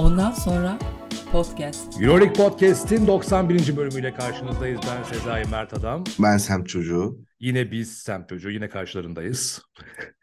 Ondan sonra podcast. Euroleague Podcast'in 91. bölümüyle karşınızdayız. Ben Sezai Mert Adam. Ben Sem Çocuğu. Yine biz Sem Çocuğu. Yine karşılarındayız.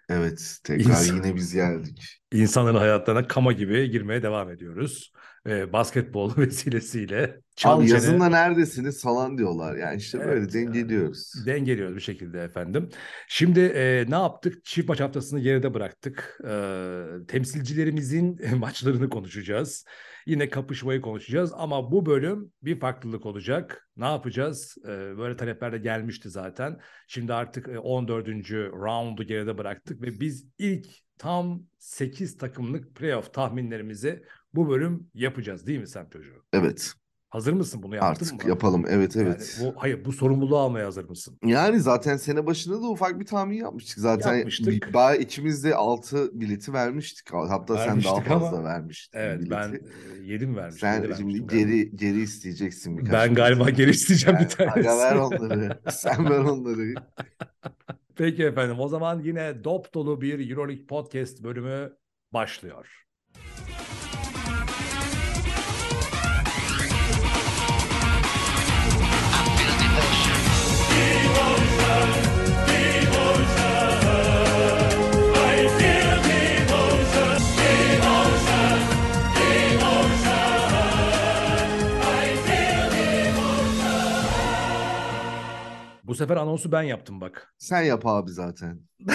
Evet tekrar İnsan- yine biz geldik. İnsanların hayatlarına kama gibi girmeye devam ediyoruz. Ee, basketbol vesilesiyle. Çal Abi yazında neredesiniz falan diyorlar. Yani işte böyle Evet ya. dengeliyoruz. Dengeliyoruz bir şekilde efendim. Şimdi e, ne yaptık? Çift maç haftasını geride bıraktık. E, temsilcilerimizin maçlarını konuşacağız. Yine kapışmayı konuşacağız ama bu bölüm bir farklılık olacak. Ne yapacağız? E, böyle talepler de gelmişti zaten. Şimdi artık e, 14. roundu geride bıraktık ve biz ilk tam 8 takımlık playoff tahminlerimizi bu bölüm yapacağız değil mi sen çocuğu? Evet Hazır mısın bunu yaptın artık mı? yapalım. Evet Yani evet. bu, hayır bu sorumluluğu almaya hazır mısın? Yani zaten sene başında da ufak bir tahmin yapmıştık. Zaten Yapmıştık. bir- bayağı ikimiz de 6 bileti vermiştik. Hatta sen daha Vermiştik ama- fazla vermiştin Evet bileti. ben e, yedim vermiştim. Sen şimdi vermiştim galiba. geri geri isteyeceksin birkaç Ben bileti. galiba geri isteyeceğim bir Yani, tanesi. Aga ver onları. Sen ver onları. Peki efendim o zaman yine dop dolu bir Euroleague Podcast bölümü başlıyor. Bu sefer anonsu ben yaptım bak. Sen yap abi zaten.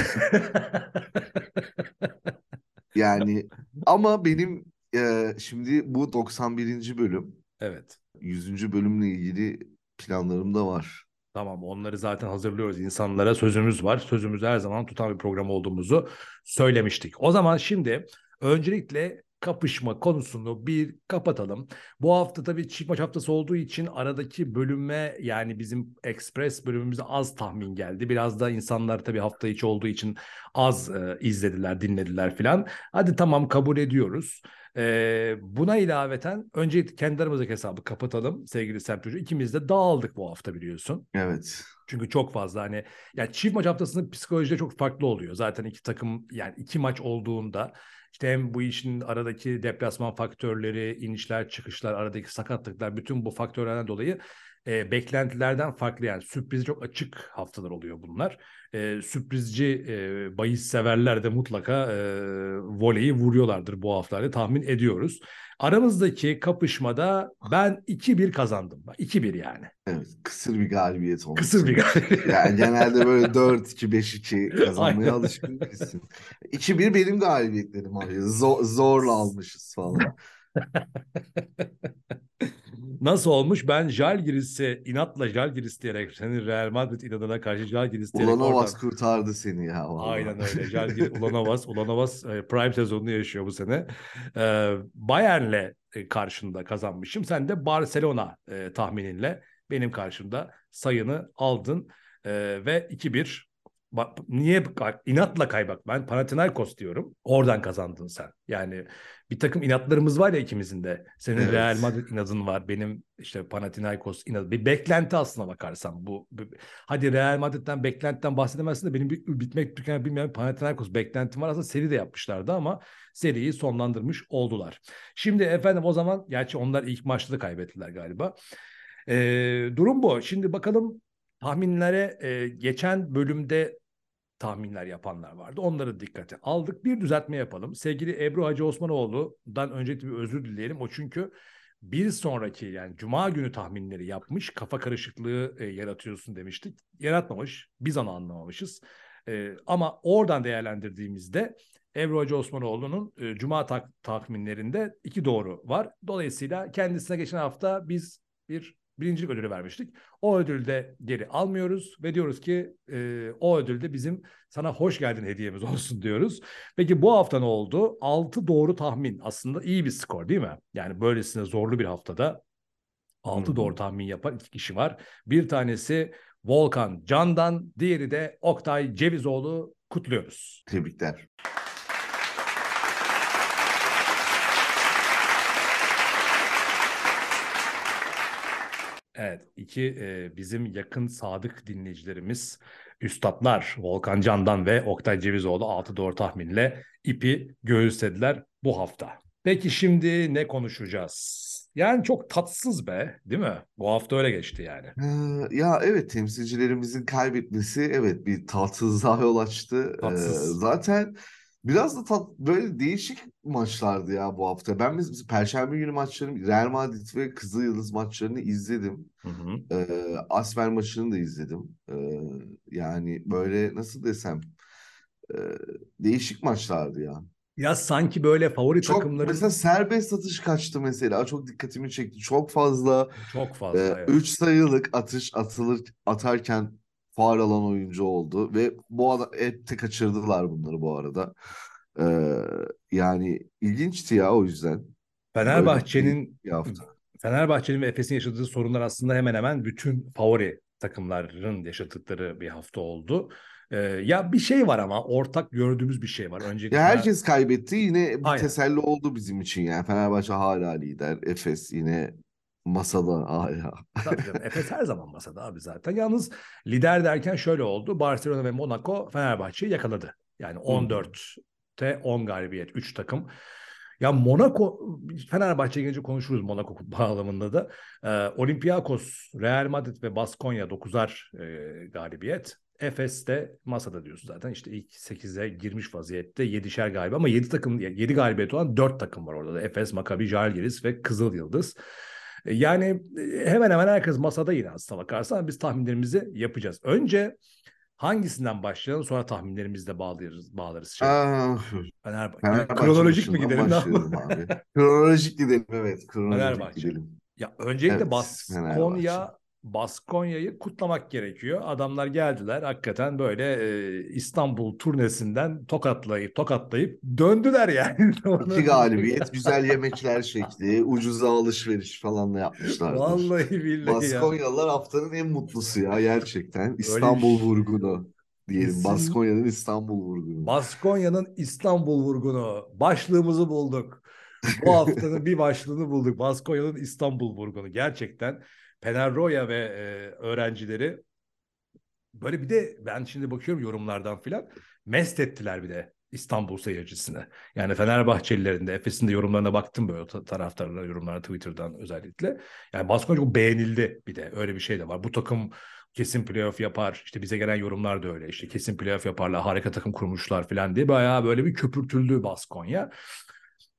Yani ama benim e, şimdi bu 91. bölüm evet. 100. bölümle ilgili planlarım da var. Tamam onları zaten hazırlıyoruz. İnsanlara sözümüz var. Sözümüzü her zaman tutan bir program olduğumuzu söylemiştik. O zaman şimdi öncelikle kapışma konusunu bir kapatalım. Bu hafta tabii çift maç haftası olduğu için aradaki bölüme yani bizim Express bölümümüze az tahmin geldi. Biraz da insanlar tabii hafta içi olduğu için az e, izlediler, dinlediler filan. Hadi tamam kabul ediyoruz. Ee, buna ilaveten önce kendi aramızdaki hesabı kapatalım sevgili Sempocu. İkimiz de dağıldık bu hafta biliyorsun. Evet. Çünkü çok fazla hani yani çift maç haftasının psikolojide çok farklı oluyor. Zaten iki takım yani iki maç olduğunda işte hem bu işin aradaki deplasman faktörleri, inişler, çıkışlar, aradaki sakatlıklar bütün bu faktörlerden dolayı e, beklentilerden farklı yani sürprizi çok açık haftalar oluyor bunlar. E, sürprizci e, bahis severler de mutlaka e, voleyi vuruyorlardır bu haftalarda tahmin ediyoruz. Aramızdaki kapışmada ben 2-1 kazandım. 2-1 yani. Evet. Kısır bir galibiyet olmuş. Kısır bir galibiyet. Yani genelde böyle 4-2, 5-2 kazanmaya alışkın değilsin. 2-1 benim galibiyetlerim abi. Zor, zorla almışız falan. Nasıl olmuş? Ben Jalgiris'e inatla Jalgiris diyerek senin Real Madrid inadına karşı Jalgiris diyerek Ulanovas oradan- kurtardı seni ya. vallahi. Aynen öyle. Jalgiris, Ulanovas, Ulanovas e, prime sezonunu yaşıyor bu sene. E, Bayern'le e, karşında kazanmışım. Sen de Barcelona e, tahmininle benim karşımda sayını aldın E, ve 2-1 Bak, niye inatla kaybak ben Panathinaikos diyorum. Oradan kazandın sen. Yani bir takım inatlarımız var ya ikimizin de. Senin Evet. Real Madrid inadın var. Benim işte Panathinaikos inadı. Bir beklenti aslına bakarsan bu. bu- hadi Real Madrid'den beklentiden bahsedemezsin de benim bir, bitmek tükenmek bilmeyen Panathinaikos beklentim var. Aslında seri de yapmışlardı ama seriyi sonlandırmış oldular. Şimdi efendim o zaman gerçi onlar ilk maçta da kaybettiler galiba. Ee, durum bu. Şimdi bakalım tahminlere e, geçen bölümde tahminler yapanlar vardı. Onları dikkate aldık. Bir düzeltme yapalım. Sevgili Ebru Hacı Osmanoğlu'dan öncelikle bir özür dileyelim. O çünkü bir sonraki yani cuma günü tahminleri yapmış. Kafa karışıklığı e, yaratıyorsun demiştik. Yaratmamış. Biz onu anlamamışız. E, ama oradan değerlendirdiğimizde Ebru Hacı Osmanoğlu'nun e, cuma tak- tahminlerinde iki doğru var. Dolayısıyla kendisine geçen hafta biz bir birincilik ödülü vermiştik. O ödülü de geri almıyoruz ve diyoruz ki e, o ödül de bizim sana hoş geldin hediyemiz olsun diyoruz. Peki bu hafta ne oldu? 6 doğru tahmin aslında iyi bir skor değil mi? Yani böylesine zorlu bir haftada 6 Hı hı. doğru tahmin yapan iki kişi var. Bir tanesi Volkan Candan, diğeri de Oktay Cevizoğlu kutluyoruz. Tebrikler. Evet, iki e, bizim yakın sadık dinleyicilerimiz Üstadlar Volkan Candan ve Oktay Cevizoğlu 6 doğru tahminle ipi göğüslediler bu hafta. Peki şimdi ne konuşacağız? Yani çok tatsız be, değil mi? Bu hafta öyle geçti yani. Ee, ya evet temsilcilerimizin kaybetmesi evet bir tatsızlığa yol açtı. Ee, Tatsız. zaten biraz da tat, böyle değişik maçlardı ya bu hafta. Ben biz Perşembe günü maçlarını Real Madrid ve Kızılyıldız maçlarını izledim. Hı hı. Ee, Asfer maçını da izledim. Ee, yani böyle nasıl desem e, değişik maçlardı ya. Ya sanki böyle favori Çok takımların mesela serbest atış kaçtı mesela. Çok dikkatimi çekti. Çok fazla çok fazla. e, evet. 3 sayılık atış atılır atarken faul alan oyuncu oldu ve bu adam hep kaçırdılar bunları bu arada. Ee, yani ilginçti ya o yüzden. Fenerbahçe'nin. Fenerbahçe'nin ve Efes'in yaşadığı sorunlar aslında hemen hemen bütün favori takımların yaşadıkları bir hafta oldu. Ee, ya bir şey var ama ortak gördüğümüz bir şey var. Öncelikle Ya herkes kaybetti. Yine bir Aynen. teselli oldu bizim için yani. Fenerbahçe hala lider. Efes yine masada hala. Tabii canım, Efes her zaman masada abi zaten. Yalnız lider derken şöyle oldu. Barcelona ve Monaco Fenerbahçe'yi yakaladı. Yani 14'te 10 galibiyet 3 takım. Ya Monaco Fenerbahçe'ye gelince konuşuruz Monaco bağlamında da. Ee, Olympiakos, Real Madrid ve Baskonya 9'ar e, galibiyet. Efes de masada diyorsun zaten. İşte ilk 8'e girmiş vaziyette 7'şer galiba ama 7 takım 7 galibiyet olan 4 takım var orada da. Efes, Maccabi, Žalgiris ve Kızıl Yıldız. Yani e, hemen hemen herkes masada yine aslına bakarsan biz tahminlerimizi yapacağız. Önce hangisinden başlayalım sonra tahminlerimizi de bağlarız. bağlarız şey. Ah, Fenerbahçe. Fenerbahçe Kronolojik mi gidelim? abi. Kronolojik gidelim evet. Kronolojik Fenerbahçe. gidelim. Ya öncelikle Evet, Baskonya. Baskonya'yı kutlamak gerekiyor. Adamlar geldiler hakikaten böyle e, İstanbul turnesinden tokatlayıp tokatlayıp döndüler yani. İki galibiyet, güzel yemekler şekli, ucuza alışveriş falan da yapmışlardır. Vallahi billahi ya. Baskonyalılar haftanın en mutlusu ya gerçekten. İstanbul şey- vurgunu diyelim. Baskonya'nın İstanbul vurgunu. Baskonya'nın İstanbul vurgunu. Başlığımızı bulduk. Bu haftanın bir başlığını bulduk. Baskonya'nın İstanbul vurgunu. Gerçekten Penerroya ve e, öğrencileri böyle bir de ben şimdi bakıyorum yorumlardan filan mest ettiler bir de İstanbul seyircisine. Yani Fenerbahçelilerin de Efes'in de yorumlarına baktım böyle ta- taraftarlar yorumlarına Twitter'dan özellikle. Yani Baskonya çok beğenildi bir de öyle bir şey de var. Bu takım kesin playoff yapar. İşte bize gelen yorumlar da öyle. İşte kesin playoff yaparlar. Harika takım kurmuşlar falan diye bayağı böyle bir köpürtüldü Baskonya.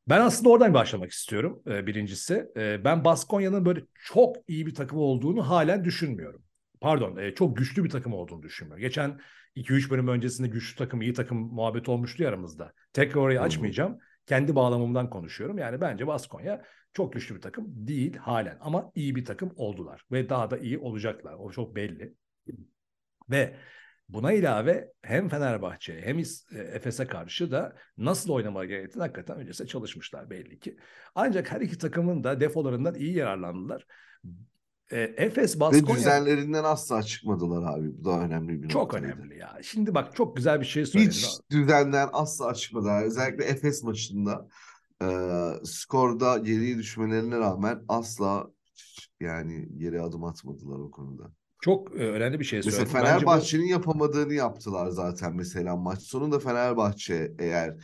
Ben aslında oradan başlamak istiyorum e, birincisi. E, ben Baskonya'nın böyle çok iyi bir takım olduğunu halen düşünmüyorum. Pardon, e, çok güçlü bir takım olduğunu düşünmüyorum. Geçen 2-3 bölüm öncesinde güçlü takım, iyi takım muhabbeti olmuştu ya aramızda. Tekrar orayı hı. açmayacağım. Kendi bağlamımdan konuşuyorum. Yani bence Baskonya çok güçlü bir takım değil halen ama iyi bir takım oldular ve daha da iyi olacaklar. O çok belli. Ve buna ilave hem Fenerbahçe hem e, Efes'e karşı da nasıl oynamaları gerektiğini hakikaten öncesinde çalışmışlar belli ki. Ancak her iki takımın da defolarından iyi yararlandılar. E, Efes Ve Baskonya düzenlerinden asla çıkmadılar abi. Bu da önemli bir çok noktaydı. önemli ya. Şimdi bak çok güzel bir şey söyledin. Hiç düzenden asla çıkmadılar. Özellikle Efes maçında e, skorda geriye düşmelerine rağmen asla yani geri adım atmadılar o konuda. Çok e, önemli bir şey Mesela söyledin. Bence bu- Fenerbahçe'nin yapamadığını yaptılar zaten mesela maç sonunda Fenerbahçe eğer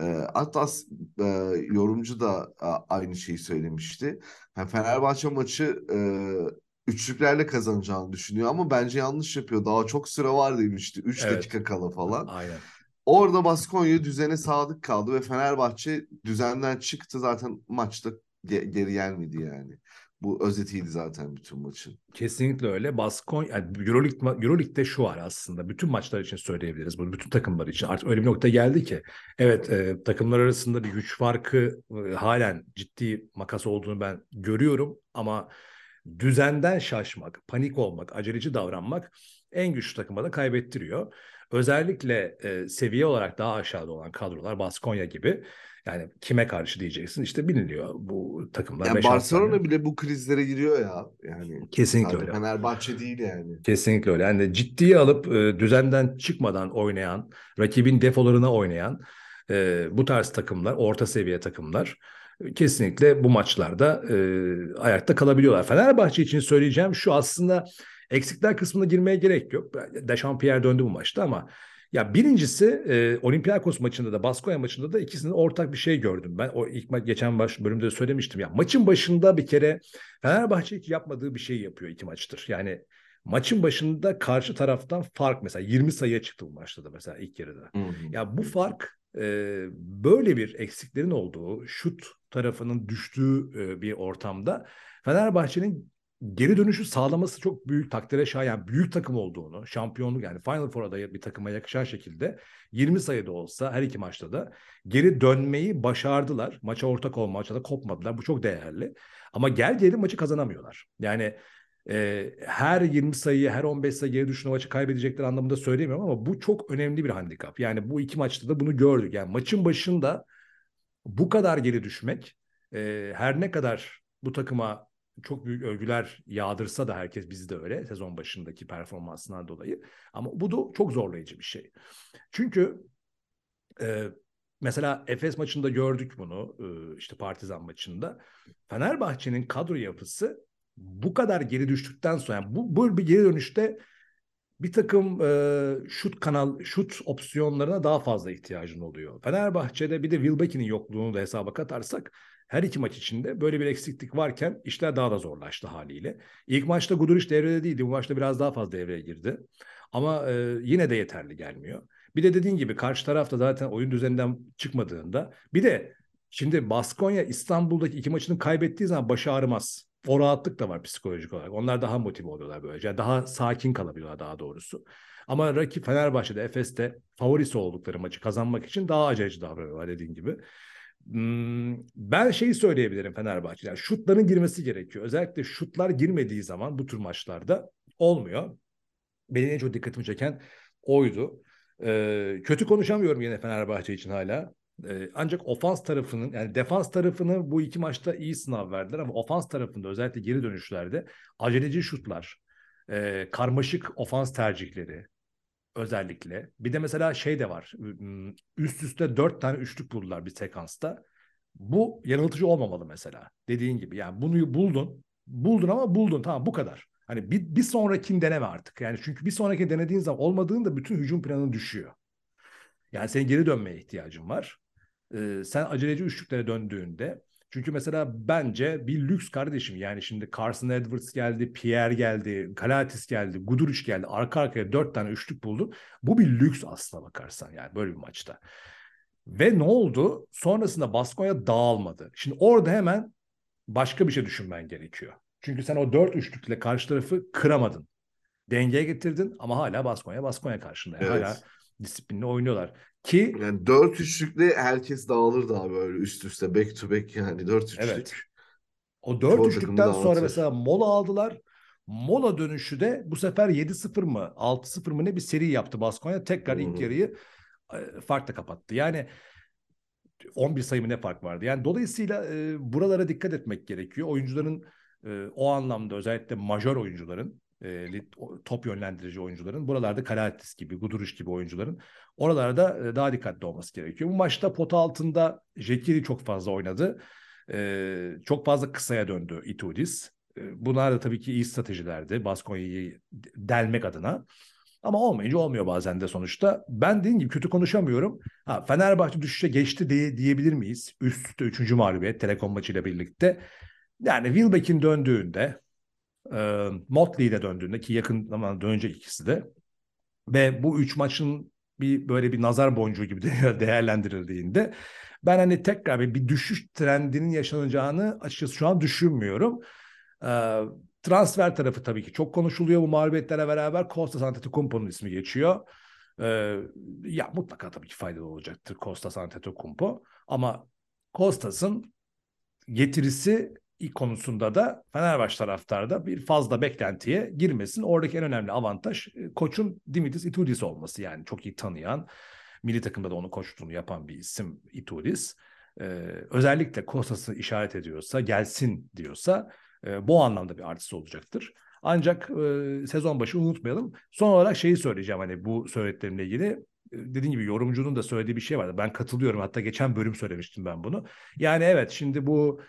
e, hatta e, yorumcu da e, aynı şeyi söylemişti. Yani Fenerbahçe maçı e, üçlüklerle kazanacağını düşünüyor ama bence yanlış yapıyor. Daha çok süre var demişti. 3 Evet. dakika kala falan. Aynen. Orada Baskonya düzene sadık kaldı ve Fenerbahçe düzenden çıktı zaten maçta ge- geri gelmedi yani. Bu özetiydi zaten bütün maçın. Kesinlikle öyle. Baskonya, yani Euroleague, Euroleague'de şu var aslında. Bütün maçlar için söyleyebiliriz bunu. Bütün takımlar için. Artık öyle bir nokta geldi ki. Evet e, takımlar arasında bir güç farkı e, halen ciddi makas olduğunu ben görüyorum. Ama düzenden şaşmak, panik olmak, aceleci davranmak en güçlü takıma da kaybettiriyor. Özellikle e, seviye olarak daha aşağıda olan kadrolar Baskonya gibi. Yani kime karşı diyeceksin işte biliniyor bu takımlar. Yani 5-6 Barcelona tane. bile bu krizlere giriyor ya. Yani Kesinlikle öyle. Fenerbahçe değil yani. Kesinlikle öyle. Yani ciddiye alıp e, düzenden çıkmadan oynayan, rakibin defolarına oynayan e, bu tarz takımlar, orta seviye takımlar e, kesinlikle bu maçlarda e, ayakta kalabiliyorlar. Fenerbahçe için söyleyeceğim şu aslında eksikler kısmına girmeye gerek yok. Dechampierre döndü bu maçta ama Ya birincisi e, Olympiakos maçında da Baskonya maçında da ikisinin ortak bir şey gördüm ben. O ilk ma- geçen baş bölümde söylemiştim ya. Maçın başında bir kere Fenerbahçe hiç yapmadığı bir şey yapıyor iki maçtır. Yani maçın başında karşı taraftan fark mesela 20 sayıya çıktı bu maçta da mesela ilk yarıda. Hı hı. Ya bu fark e, böyle bir eksiklerin olduğu, şut tarafının düştüğü e, bir ortamda Fenerbahçe'nin geri dönüşü sağlaması çok büyük takdire şayan büyük takım olduğunu, şampiyonluk yani Final Four adayı bir takıma yakışan şekilde 20 sayıda olsa her iki maçta da geri dönmeyi başardılar. Maça ortak olma, maçta da kopmadılar. Bu çok değerli. Ama gel gelelim maçı kazanamıyorlar. Yani e, her 20 sayı, her 15 sayı geri düşüne maçı kaybedecekler anlamında söylemiyorum ama bu çok önemli bir handikap. Yani bu iki maçta da bunu gördük. Yani maçın başında bu kadar geri düşmek e, her ne kadar bu takıma çok büyük övgüler yağdırsa da herkes bizi de öyle sezon başındaki performansından dolayı. Ama bu da çok zorlayıcı bir şey. Çünkü e, mesela Efes maçında gördük bunu e, işte Partizan maçında. Fenerbahçe'nin kadro yapısı bu kadar geri düştükten sonra yani bu, bu bir geri dönüşte bir takım e, şut kanal şut opsiyonlarına daha fazla ihtiyacın oluyor. Fenerbahçe'de bir de Wilbeck'in yokluğunu da hesaba katarsak her iki maç içinde böyle bir eksiklik varken işler daha da zorlaştı haliyle. İlk maçta Guduric devrede değildi. Bu maçta biraz daha fazla devreye girdi. Ama e, yine de yeterli gelmiyor. Bir de dediğin gibi karşı tarafta zaten oyun düzeninden çıkmadığında bir de şimdi Baskonya İstanbul'daki iki maçını kaybettiği zaman başı ağrımaz. O rahatlık da var psikolojik olarak. Onlar daha motive oluyorlar böylece. Yani daha sakin kalabiliyorlar daha doğrusu. Ama rakip Fenerbahçe'de, Efes'te favorisi oldukları maçı kazanmak için daha aceleci davranıyorlar dediğin gibi. Hmm, ben şeyi söyleyebilirim Fenerbahçe. Yani şutların girmesi gerekiyor. Özellikle şutlar girmediği zaman bu tür maçlarda olmuyor. Benim en çok dikkatimi çeken oydu. Ee, kötü konuşamıyorum yine Fenerbahçe için hala. Ee, ancak ofans tarafının yani defans tarafını bu iki maçta iyi sınav verdiler ama ofans tarafında özellikle geri dönüşlerde aceleci şutlar, e, karmaşık ofans tercihleri özellikle. Bir de mesela şey de var. Üst üste dört tane üçlük buldular bir sekansta. Bu yanıltıcı olmamalı mesela. Dediğin gibi yani bunu buldun. Buldun ama buldun tamam bu kadar. Hani bir, bir sonrakini deneme artık. Yani çünkü bir sonraki denediğin zaman olmadığında bütün hücum planı düşüyor. Yani senin geri dönmeye ihtiyacın var. Ee, sen aceleci üçlüklere döndüğünde çünkü mesela bence bir lüks kardeşim. Yani şimdi Carson Edwards geldi, Pierre geldi, Galatis geldi, Guduric geldi. Arka arkaya dört tane üçlük buldu. Bu bir lüks aslına bakarsan yani böyle bir maçta. Ve ne oldu? Sonrasında Baskonya dağılmadı. Şimdi orada hemen başka bir şey düşünmen gerekiyor. Çünkü sen o dört üçlükle karşı tarafı kıramadın. Dengeye getirdin ama hala Baskonya Baskonya karşında. Yani Evet. Hala disiplinli oynuyorlar. Ki Yani dört üçlükle herkes dağılırdı abi öyle üst üste back to back yani dört üçlük. Evet. O dört Çoğu üçlükten sonra dağıtır. mesela mola aldılar. Mola dönüşü de bu sefer 7-0 mı 6-0 mı ne bir seri yaptı Baskonya. Tekrar ilk Hı hı. yarıyı e, farkla kapattı. Yani 11 sayı mı ne fark vardı. Yani dolayısıyla e, buralara dikkat etmek gerekiyor. Oyuncuların e, o anlamda özellikle majör oyuncuların e, top yönlendirici oyuncuların buralarda Kalatis gibi, Guduric gibi oyuncuların oralarda e, daha dikkatli olması gerekiyor. Bu maçta pota altında Jekiri çok fazla oynadı. E, çok fazla kısaya döndü Itudis. E, bunlar da tabii ki iyi stratejilerdi Baskonya'yı delmek adına. Ama olmayınca olmuyor bazen de sonuçta. Ben dediğim gibi kötü konuşamıyorum. Ha, Fenerbahçe düşüşe geçti diye diyebilir miyiz? Üst üste üçüncü mağlubiyet Telekom maçıyla birlikte. Yani Wilbeck'in döndüğünde e, Motley de döndüğünde ki yakın zamanda dönecek ikisi de ve bu üç maçın bir böyle bir nazar boncuğu gibi de değerlendirildiğinde ben hani tekrar bir, bir düşüş trendinin yaşanacağını açıkçası şu an düşünmüyorum. Ee, transfer tarafı tabii ki çok konuşuluyor bu mağlubiyetlere beraber. Kostas Antetokounmpo'nun ismi geçiyor. Ee, ya mutlaka tabii ki faydalı olacaktır Kostas Antetokounmpo. Ama Kostas'ın getirisi konusunda da Fenerbahçe taraftarda bir fazla beklentiye girmesin. Oradaki en önemli avantaj e, koçun Dimitris Itudis olması. Yani çok iyi tanıyan, milli takımda da onun koçluğunu yapan bir isim Itudis. Ee, özellikle Kostas'ı işaret ediyorsa, gelsin diyorsa e, bu anlamda bir artısı olacaktır. Ancak e, sezon başı unutmayalım. Son olarak şeyi söyleyeceğim hani bu söylediklerimle ilgili. E, Dediğim gibi yorumcunun da söylediği bir şey vardı. Ben katılıyorum. Hatta geçen bölüm söylemiştim ben bunu. Yani evet şimdi bu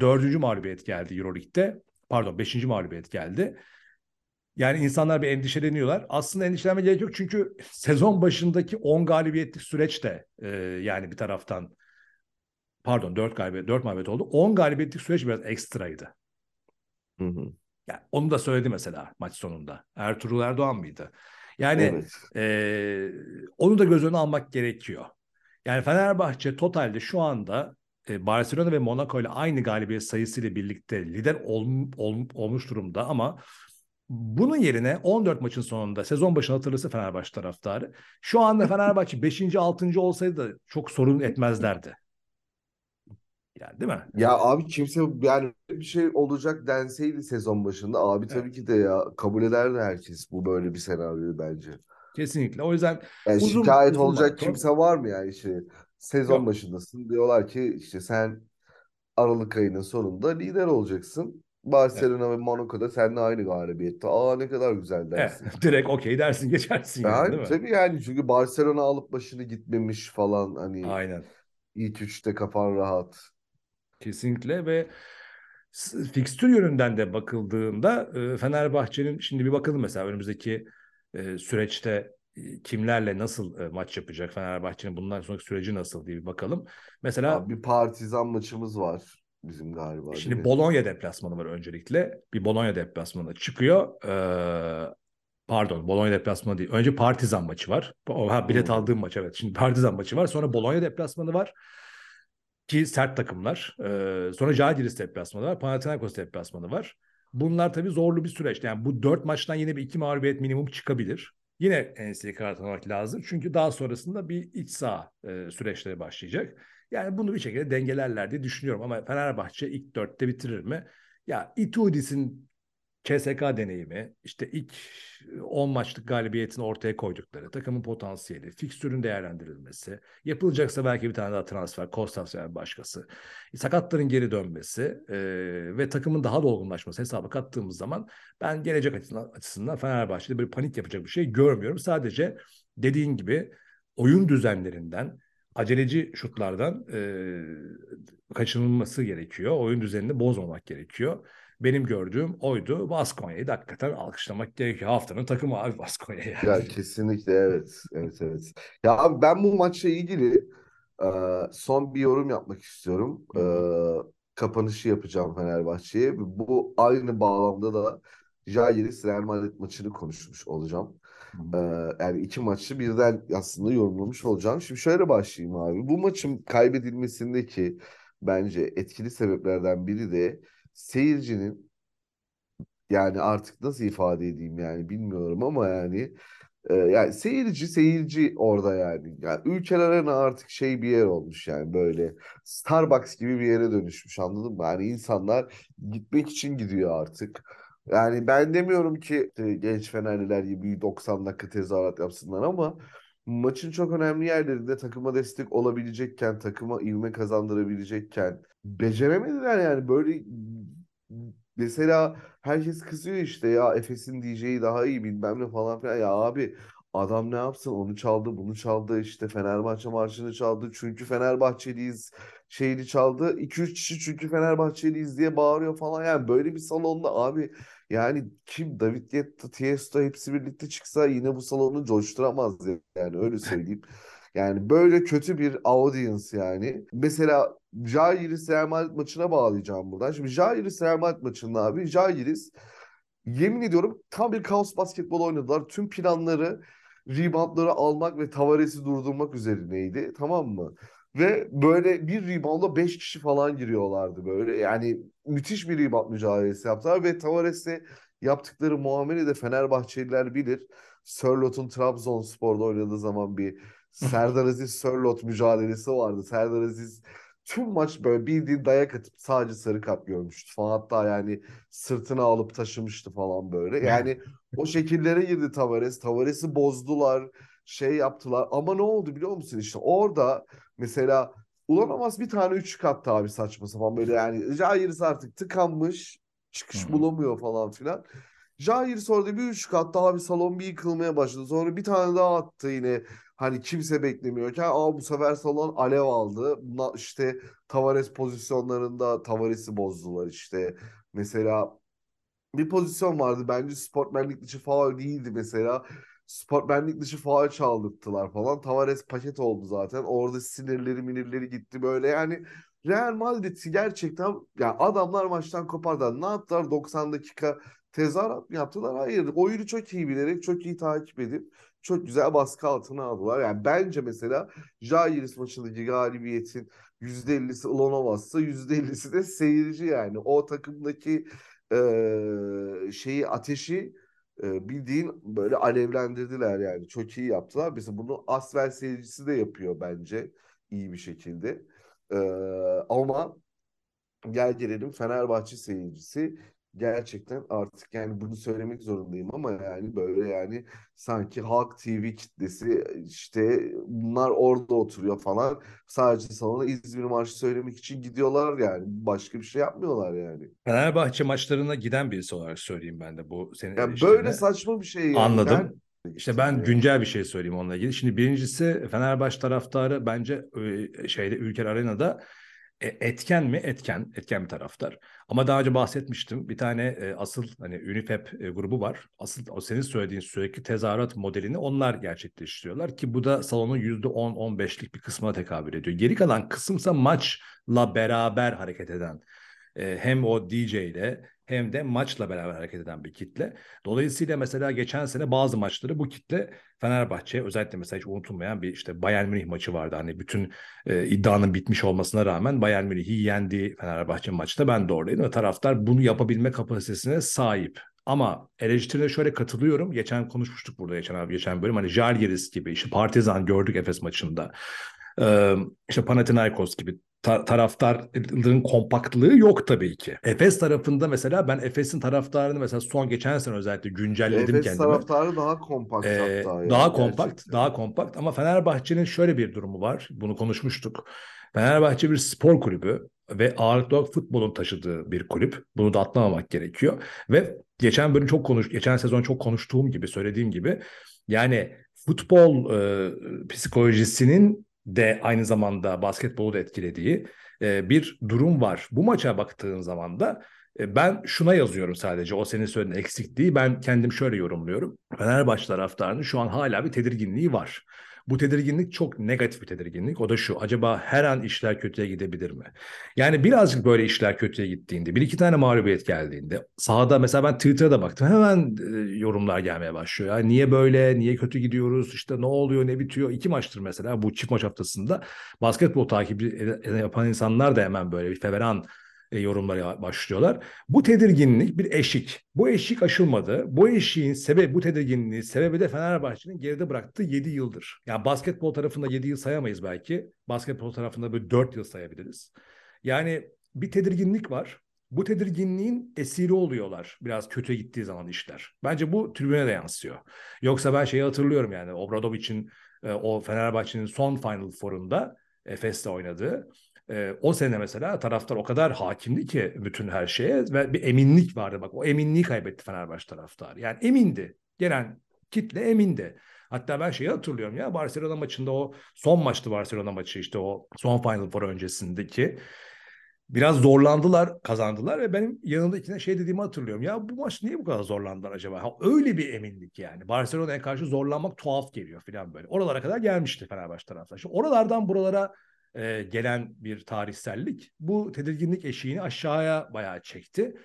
dördüncü mağlubiyet geldi Euroleague'de. Pardon beşinci mağlubiyet geldi. Yani insanlar bir endişeleniyorlar. Aslında endişelenme gerek yok çünkü sezon başındaki 10 galibiyetlik süreç de e, yani bir taraftan pardon 4 galibiyet 4 mağlubiyet oldu. 10 galibiyetlik süreç biraz ekstraydı. Hı hı. Yani onu da söyledi mesela maç sonunda. Ertuğrul Erdoğan mıydı? Yani Evet. e, onu da göz önüne almak gerekiyor. Yani Fenerbahçe totalde şu anda Barcelona ve Monaco ile aynı galibiyet sayısıyla birlikte lider ol, ol- olmuş durumda ama bunun yerine 14 maçın sonunda sezon başını hatırlasa Fenerbahçe taraftarı şu anda Fenerbahçe 5. 6. olsaydı da çok sorun etmezlerdi. Yani değil mi? Ya abi kimse yani bir şey olacak denseydi sezon başında abi tabii ki de ya kabul ederdi herkes bu böyle bir senaryoyu bence. Kesinlikle. O yüzden Yani uzun şikayet uzun olacak maraton. kimse var mı yani işte sezon Yok. başındasın diyorlar ki işte sen Aralık ayının sonunda lider olacaksın. Barcelona ve Monaco'da seninle aynı galibiyette. Aa ne kadar güzel Evet, dersin. direkt okey dersin geçersin yani Yani değil mi? tabii yani çünkü Barcelona alıp başını gitmemiş falan hani Aynen. ilk üçte kafan rahat. Kesinlikle ve fikstür yönünden de bakıldığında Fenerbahçe'nin şimdi bir bakalım mesela önümüzdeki süreçte kimlerle nasıl e, maç yapacak Fenerbahçe'nin bundan sonraki süreci nasıl diye bir bakalım. Mesela Abi bir partizan maçımız var bizim galiba şimdi? Bologna deplasmanı var öncelikle. Bir Bologna deplasmanı çıkıyor. Ee, pardon Bologna deplasmanı değil. Önce Partizan maçı var. Ha, bilet Hmm. aldığım maç evet. Şimdi Partizan maçı var. Sonra Bologna deplasmanı var. Ki sert takımlar. Ee, sonra Žalgiris deplasmanı var. Panathinaikos deplasmanı var. Bunlar tabii zorlu bir süreç. Yani bu dört maçtan yine bir iki mağlubiyet minimum çıkabilir. Yine enseyi karartmak lazım. Çünkü daha sonrasında bir iç saha e, süreçleri başlayacak. Yani bunu bir şekilde dengelerler diye düşünüyorum. Ama Fenerbahçe ilk dörtte bitirir mi? Ya Itudis'in CSK deneyimi, işte ilk 10 maçlık galibiyetini ortaya koydukları, takımın potansiyeli, fikstürün değerlendirilmesi, yapılacaksa belki bir tane daha transfer, Kostas veya başkası, sakatların geri dönmesi e, ve takımın daha da olgunlaşması hesaba kattığımız zaman ben gelecek açısından, açısından Fenerbahçe'de böyle panik yapacak bir şey görmüyorum. Sadece dediğin gibi oyun düzenlerinden, aceleci şutlardan e, kaçınılması gerekiyor. Oyun düzenini bozmamak gerekiyor. Benim gördüğüm oydu. Baskonya'yı da hakikaten alkışlamak gerekiyor. Haftanın takımı abi Baskonya yani. Ya kesinlikle evet. Evet evet. Ya abi ben bu maçla ilgili e, son bir yorum yapmak istiyorum. E, kapanışı yapacağım Fenerbahçe'ye. Bu aynı bağlamda da Žalgiris Real Madrid maçını konuşmuş olacağım. Hı E, yani iki maçı birden aslında yorumlamış olacağım. Şimdi şöyle başlayayım abi. Bu maçın kaybedilmesindeki bence etkili sebeplerden biri de seyircinin yani artık nasıl ifade edeyim yani bilmiyorum ama yani e, yani seyirci seyirci orada yani. Yani Ülker Arena artık şey bir yer olmuş yani böyle Starbucks gibi bir yere dönüşmüş anladın mı? Yani insanlar gitmek için gidiyor artık. Yani ben demiyorum ki genç Fenerliler gibi 90 dakika tezahürat yapsınlar ama maçın çok önemli yerlerinde takıma destek olabilecekken, takıma ivme kazandırabilecekken beceremediler yani. Böyle mesela herkes kızıyor işte ya Efes'in DJ'yi daha iyi bilmem ne falan filan. Ya abi adam ne yapsın onu çaldı bunu çaldı işte Fenerbahçe marşını çaldı çünkü Fenerbahçeliyiz şeyini çaldı 2-3 kişi çünkü Fenerbahçeliyiz diye bağırıyor falan yani böyle bir salonda abi yani kim David Guetta, Tiesto hepsi birlikte çıksa yine bu salonu coşturamaz yani öyle söyleyeyim. Yani böyle kötü bir audience yani. Mesela Žalgiris Real Madrid maçına bağlayacağım buradan. Şimdi Žalgiris Real Madrid maçında abi Žalgiris yemin ediyorum tam bir kaos basketbol oynadılar. Tüm planları reboundları almak ve Tavares'i durdurmak üzerineydi. Tamam mı? Ve böyle bir rebound'a 5 kişi falan giriyorlardı böyle. Yani müthiş bir rebound mücadelesi yaptılar ve Tavares'e yaptıkları muamele de Fenerbahçeliler bilir. Sörlot'un Trabzonspor'da oynadığı zaman bir Serdar Aziz Sörlot mücadelesi vardı. Serdar Aziz tüm maç böyle bildiğin dayak atıp sadece sarı kart görmüştü falan. Hatta yani sırtına alıp taşımıştı falan böyle. Yani o şekillere girdi Tavares. Tavares'i bozdular. Şey yaptılar. Ama ne oldu biliyor musun işte orada mesela Ulanovas bir tane üçlük attı abi saçma sapan böyle yani Jairus artık tıkanmış çıkış hı. bulamıyor falan filan. Jairus orada bir üçlük attı abi salon bir yıkılmaya başladı. Sonra bir tane daha attı yine hani kimse beklemiyorken aa bu sefer salon alev aldı. Buna işte Tavares pozisyonlarında Tavares'i bozdular işte. Mesela bir pozisyon vardı. Bence sportmenlik dışı faul değildi mesela. Sportmenlik dışı faul çaldırttılar falan. Tavares paket oldu zaten. Orada sinirleri minirleri gitti böyle yani. Real Madrid gerçekten yani adamlar maçtan kopardılar. Ne yaptılar 90 dakika tezahürat mı yaptılar? Hayır. Oyunu çok iyi bilerek, çok iyi takip edip çok güzel baskı altına aldılar. Yani bence mesela Jagiris maçındaki galibiyetin %50'si Ilonovas'sa %50'si de seyirci yani. O takımdaki e, şeyi ateşi e, bildiğin böyle alevlendirdiler yani. Çok iyi yaptılar. Mesela bunu Asvel seyircisi de yapıyor bence iyi bir şekilde. E, ama gel gelelim Fenerbahçe seyircisi gerçekten artık yani bunu söylemek zorundayım ama yani böyle yani sanki Halk TV kitlesi işte bunlar orada oturuyor falan sadece salona İzmir marşı söylemek için gidiyorlar yani başka bir şey yapmıyorlar yani. Fenerbahçe maçlarına giden birisi olarak söyleyeyim ben de bu senin yani böyle saçma bir şey yani. Anladım. Ben, işte ben güncel bir şey söyleyeyim onunla ilgili. Şimdi birincisi Fenerbahçe taraftarı bence şeyde Ülker Arena'da e, etken mi? Etken. Etken bir taraftar. Ama daha önce bahsetmiştim. Bir tane e, asıl hani UNIFEP e, grubu var. Asıl o senin söylediğin sürekli tezahürat modelini onlar gerçekleştiriyorlar ki bu da salonun %10-15'lik bir kısmına tekabül ediyor. Geri kalan kısımsa maçla beraber hareket eden e, hem o DJ ile hem de maçla beraber hareket eden bir kitle. Dolayısıyla mesela geçen sene bazı maçları bu kitle Fenerbahçe özellikle mesela hiç unutulmayan bir işte Bayern Münih maçı vardı. Hani bütün e, iddianın bitmiş olmasına rağmen Bayern Münih'i yendi Fenerbahçe maçta ben de oradaydım ve taraftar bunu yapabilme kapasitesine sahip. Ama eleştirine şöyle katılıyorum. Geçen konuşmuştuk burada geçen abi geçen bölüm. Hani Jalgiris gibi işte Partizan gördük Efes maçında. Ee, işte Panathinaikos gibi ta- taraftarların kompaktlığı yok tabii ki. Efes tarafında mesela ben Efes'in taraftarını mesela son geçen sene özellikle güncelledim Efes kendime. Efes taraftarı daha kompakt ee, hatta. Yani, daha kompakt, gerçekten. daha kompakt ama Fenerbahçe'nin şöyle bir durumu var. Bunu konuşmuştuk. Fenerbahçe bir spor kulübü ve ağırlıklı olarak futbolun taşıdığı bir kulüp. Bunu da atlamamak gerekiyor. Ve geçen bölüm çok konuş, geçen sezon çok konuştuğum gibi, söylediğim gibi yani futbol e, psikolojisinin de aynı zamanda basketbolu da etkilediği e, bir durum var. Bu maça baktığın zaman da e, ben şuna yazıyorum sadece o senin söylediğin eksikliği ben kendim şöyle yorumluyorum. Fenerbahçe taraftarının şu an hala bir tedirginliği var. Bu tedirginlik çok negatif bir tedirginlik. O da şu. Acaba her an işler kötüye gidebilir mi? Yani birazcık böyle işler kötüye gittiğinde, bir iki tane mağlubiyet geldiğinde sahada mesela ben Twitter'da baktım. Hemen e, yorumlar gelmeye başlıyor. Ya niye böyle, niye kötü gidiyoruz, işte ne oluyor, ne bitiyor. İki maçtır mesela bu çift maç haftasında basketbol takibi yapan insanlar da hemen böyle bir feveran e, yorumlara başlıyorlar. Bu tedirginlik bir eşik. Bu eşik aşılmadı. Bu eşiğin sebebi, bu tedirginliği sebebi de Fenerbahçe'nin geride bıraktığı 7 yıldır. Yani basketbol tarafında 7 yıl sayamayız belki. Basketbol tarafında böyle 4 yıl sayabiliriz. Yani bir tedirginlik var. Bu tedirginliğin esiri oluyorlar biraz kötü gittiği zaman işler. Bence bu tribüne de yansıyor. Yoksa ben şeyi hatırlıyorum yani Obradovic'in e, o Fenerbahçe'nin son Final Four'unda Efes'te oynadığı e, o sene mesela taraftar o kadar hakimdi ki bütün her şeye ve bir eminlik vardı. Bak o eminliği kaybetti Fenerbahçe taraftarı. Yani emindi. Gelen kitle emindi. Hatta ben şeyi hatırlıyorum ya Barcelona maçında o son maçtı Barcelona maçı işte o son Final Four öncesindeki biraz zorlandılar kazandılar ve benim yanındakine şey dediğimi hatırlıyorum. Ya bu maç niye bu kadar zorlandılar acaba? Ha, öyle bir eminlik yani. Barcelona'ya karşı zorlanmak tuhaf geliyor falan böyle. Oralara kadar gelmişti Fenerbahçe taraftar. Şimdi oralardan buralara e, gelen bir tarihsellik bu tedirginlik eşiğini aşağıya bayağı çekti.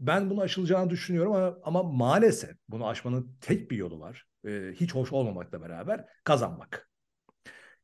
Ben bunu aşılacağını düşünüyorum ama, ama maalesef bunu aşmanın tek bir yolu var. E, hiç hoş olmamakla beraber kazanmak.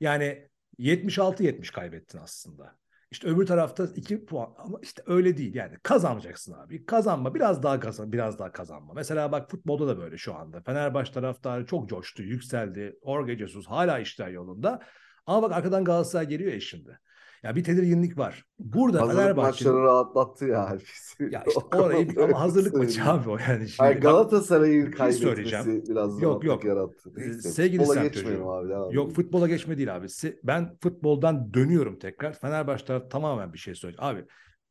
Yani 76-70 kaybettin aslında. İşte öbür tarafta iki puan ama işte öyle değil yani kazanacaksın abi. Kazanma biraz daha kazan biraz daha kazanma. Mesela bak futbolda da böyle şu anda. Fenerbahçe taraftarı çok coştu, yükseldi. Orge Jesus hala işler yolunda. Ama bak arkadan Galatasaray geliyor ya şimdi. Ya bir tedirginlik var. Burada hazırlık Fenerbahçe maçları rahatlattı ya herkesi. Ya işte orayı ama hazırlık maçı abi o yani. Şimdi Hayır, Galatasaray'ın şey kaybetmesi biraz yok, yok. yarattı. Ee, Neyse, sevgili futbola geçmeyelim abi. Devam Yok futbola geçme değil abi. Ben futboldan dönüyorum tekrar. Fenerbahçe tamamen bir şey söyleyeceğim. Abi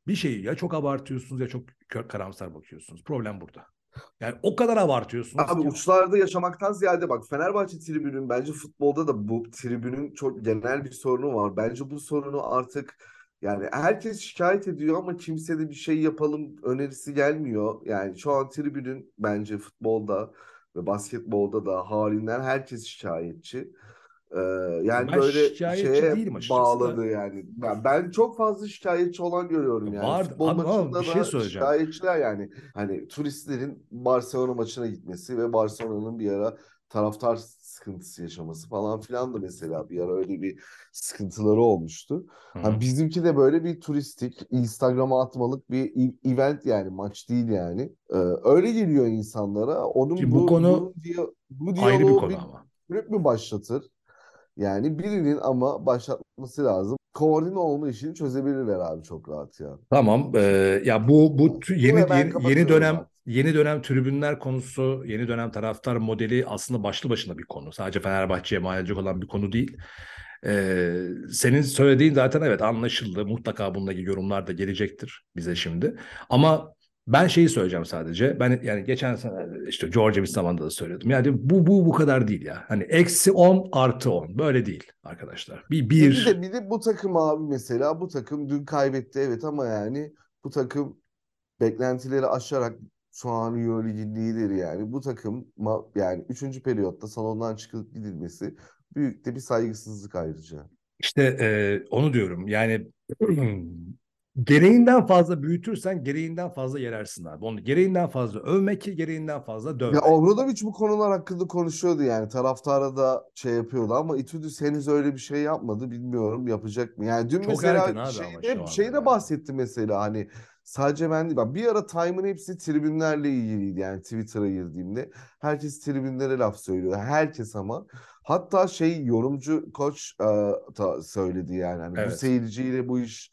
bir şeyi ya çok abartıyorsunuz ya çok karamsar bakıyorsunuz. Problem burada. Yani o kadar abartıyorsunuz Abi ki. uçlarda yaşamaktan ziyade bak Fenerbahçe tribünün bence futbolda da bu tribünün çok genel bir sorunu var. Bence bu sorunu artık Yani herkes şikayet ediyor ama kimse de bir şey yapalım önerisi gelmiyor. Yani şu an tribünün bence futbolda ve basketbolda da halinden herkes şikayetçi. Ee, yani Ben böyle şeye değilim açıkçası da. bağladı yani. Ben, ben çok fazla şikayetçi olan görüyorum yani. Var Futbol ama maçında bir şey söyleyeceğim. şikayetçiler yani. Hani turistlerin Barcelona maçına gitmesi ve Barcelona'nın bir ara taraftar sıkıntısı yaşaması falan filan da mesela bir ara öyle bir sıkıntıları olmuştu. Ha, bizimki de böyle bir turistik Instagram'a atmalık bir event yani maç değil yani. Ee, öyle geliyor insanlara. Onun Ki bu, bu konu bunun diya- bu Ayrı bir konu bir ama. kulüp mü başlatır? Yani birinin ama başlatması lazım. Koordine olma işini çözebilirler abi çok rahat ya. Tamam. eee, ya bu bu tü- yeni yeni, yeni dönem artık. yeni dönem tribünler konusu, yeni dönem taraftar modeli aslında başlı başına bir konu. Sadece Fenerbahçe'ye mal edecek olan bir konu değil. Eee, senin söylediğin zaten evet anlaşıldı. Mutlaka bundaki yorumlar da gelecektir bize şimdi. Ama ben şeyi söyleyeceğim sadece. Ben yani geçen sene işte George bir zamanda da söyledim. Yani bu bu bu kadar değil ya. Hani eksi 10 artı 10 böyle değil arkadaşlar. Bir E bir bir de bir de bu takım abi mesela bu takım dün kaybetti evet ama yani bu takım beklentileri aşarak şu an Euroleague'in lideri yani. Bu takım yani 3. periyotta salondan çıkıp gidilmesi büyük de bir saygısızlık ayrıca. İşte e, onu diyorum. Yani gereğinden fazla büyütürsen gereğinden fazla yerersin abi. Onu gereğinden fazla övme ki gereğinden fazla dövme. Ya Obradovic bu konular hakkında konuşuyordu yani taraftara da şey yapıyordu ama Itudis henüz öyle bir şey yapmadı bilmiyorum yapacak mı? Yani dün Çok mesela şeyde, şeyde yani. bahsetti mesela hani sadece ben değil bir ara Time'ın hepsi tribünlerle ilgiliydi yani Twitter'a girdiğimde herkes tribünlere laf söylüyor herkes ama hatta şey yorumcu koç da söyledi yani hani bu Evet. seyirciyle bu iş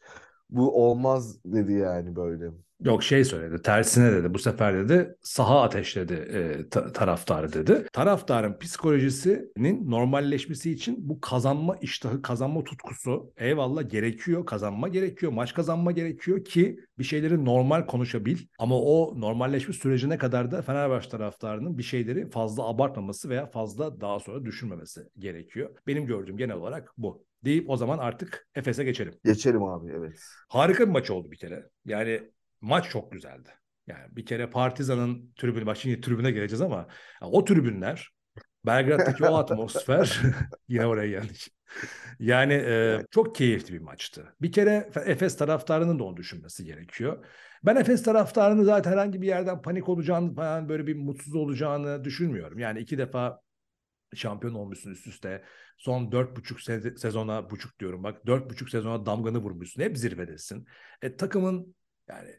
bu olmaz dedi yani böyle. Yok şey söyledi tersine dedi bu sefer dedi saha ateşledi e, ta- taraftarı dedi. Taraftarın psikolojisinin normalleşmesi için bu kazanma iştahı kazanma tutkusu eyvallah gerekiyor kazanma gerekiyor maç kazanma gerekiyor ki bir şeyleri normal konuşabil. Ama o normalleşme sürecine kadar da Fenerbahçe taraftarının bir şeyleri fazla abartmaması veya fazla daha sonra düşünmemesi gerekiyor. Benim gördüğüm genel olarak bu. Deyip o zaman artık Efes'e geçelim. Geçelim abi evet. Harika bir maç oldu bir kere. Yani maç çok güzeldi. Yani bir kere Partizan'ın tribünü, bak şimdi tribüne geleceğiz ama o tribünler, Belgrad'daki o atmosfer yine oraya geldik. Yani e, çok keyifli bir maçtı. Bir kere Efes taraftarının da onu düşünmesi gerekiyor. Ben Efes taraftarının zaten herhangi bir yerden panik olacağını falan böyle bir mutsuz olacağını düşünmüyorum. Yani iki defa şampiyon olmuşsun üst üste. Son dört buçuk se- sezona, buçuk diyorum bak, dört buçuk sezona damganı vurmuşsun. Hep zirvedesin. E, takımın yani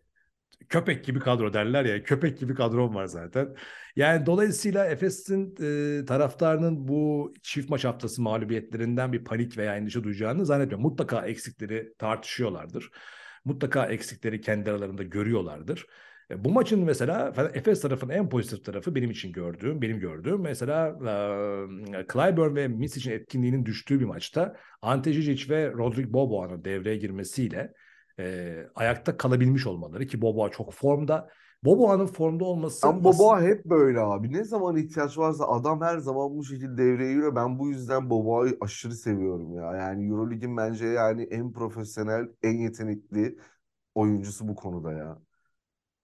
köpek gibi kadro derler ya, köpek gibi kadron var zaten. Yani dolayısıyla Efes'in e, taraftarının bu çift maç haftası mağlubiyetlerinden bir panik veya endişe duyacağını zannetmiyorum. Mutlaka eksikleri tartışıyorlardır. Mutlaka eksikleri kendi aralarında görüyorlardır. E, Bu maçın mesela Efes tarafının en pozitif tarafı benim için gördüğüm, benim gördüğüm mesela e, Clyburn ve Misic'in etkinliğinin düştüğü bir maçta Ante Žižić ve Rodrik Boboa'nın devreye girmesiyle e, ayakta kalabilmiş olmaları ki Boboa çok formda. Boboa'nın formda olması Ama Boboa hep böyle abi. Ne zaman ihtiyaç varsa adam her zaman bu şekilde devreye giriyor. Ben bu yüzden Boboa'yı aşırı seviyorum ya. Yani Euroleague'in bence yani en profesyonel, en yetenekli oyuncusu bu konuda ya.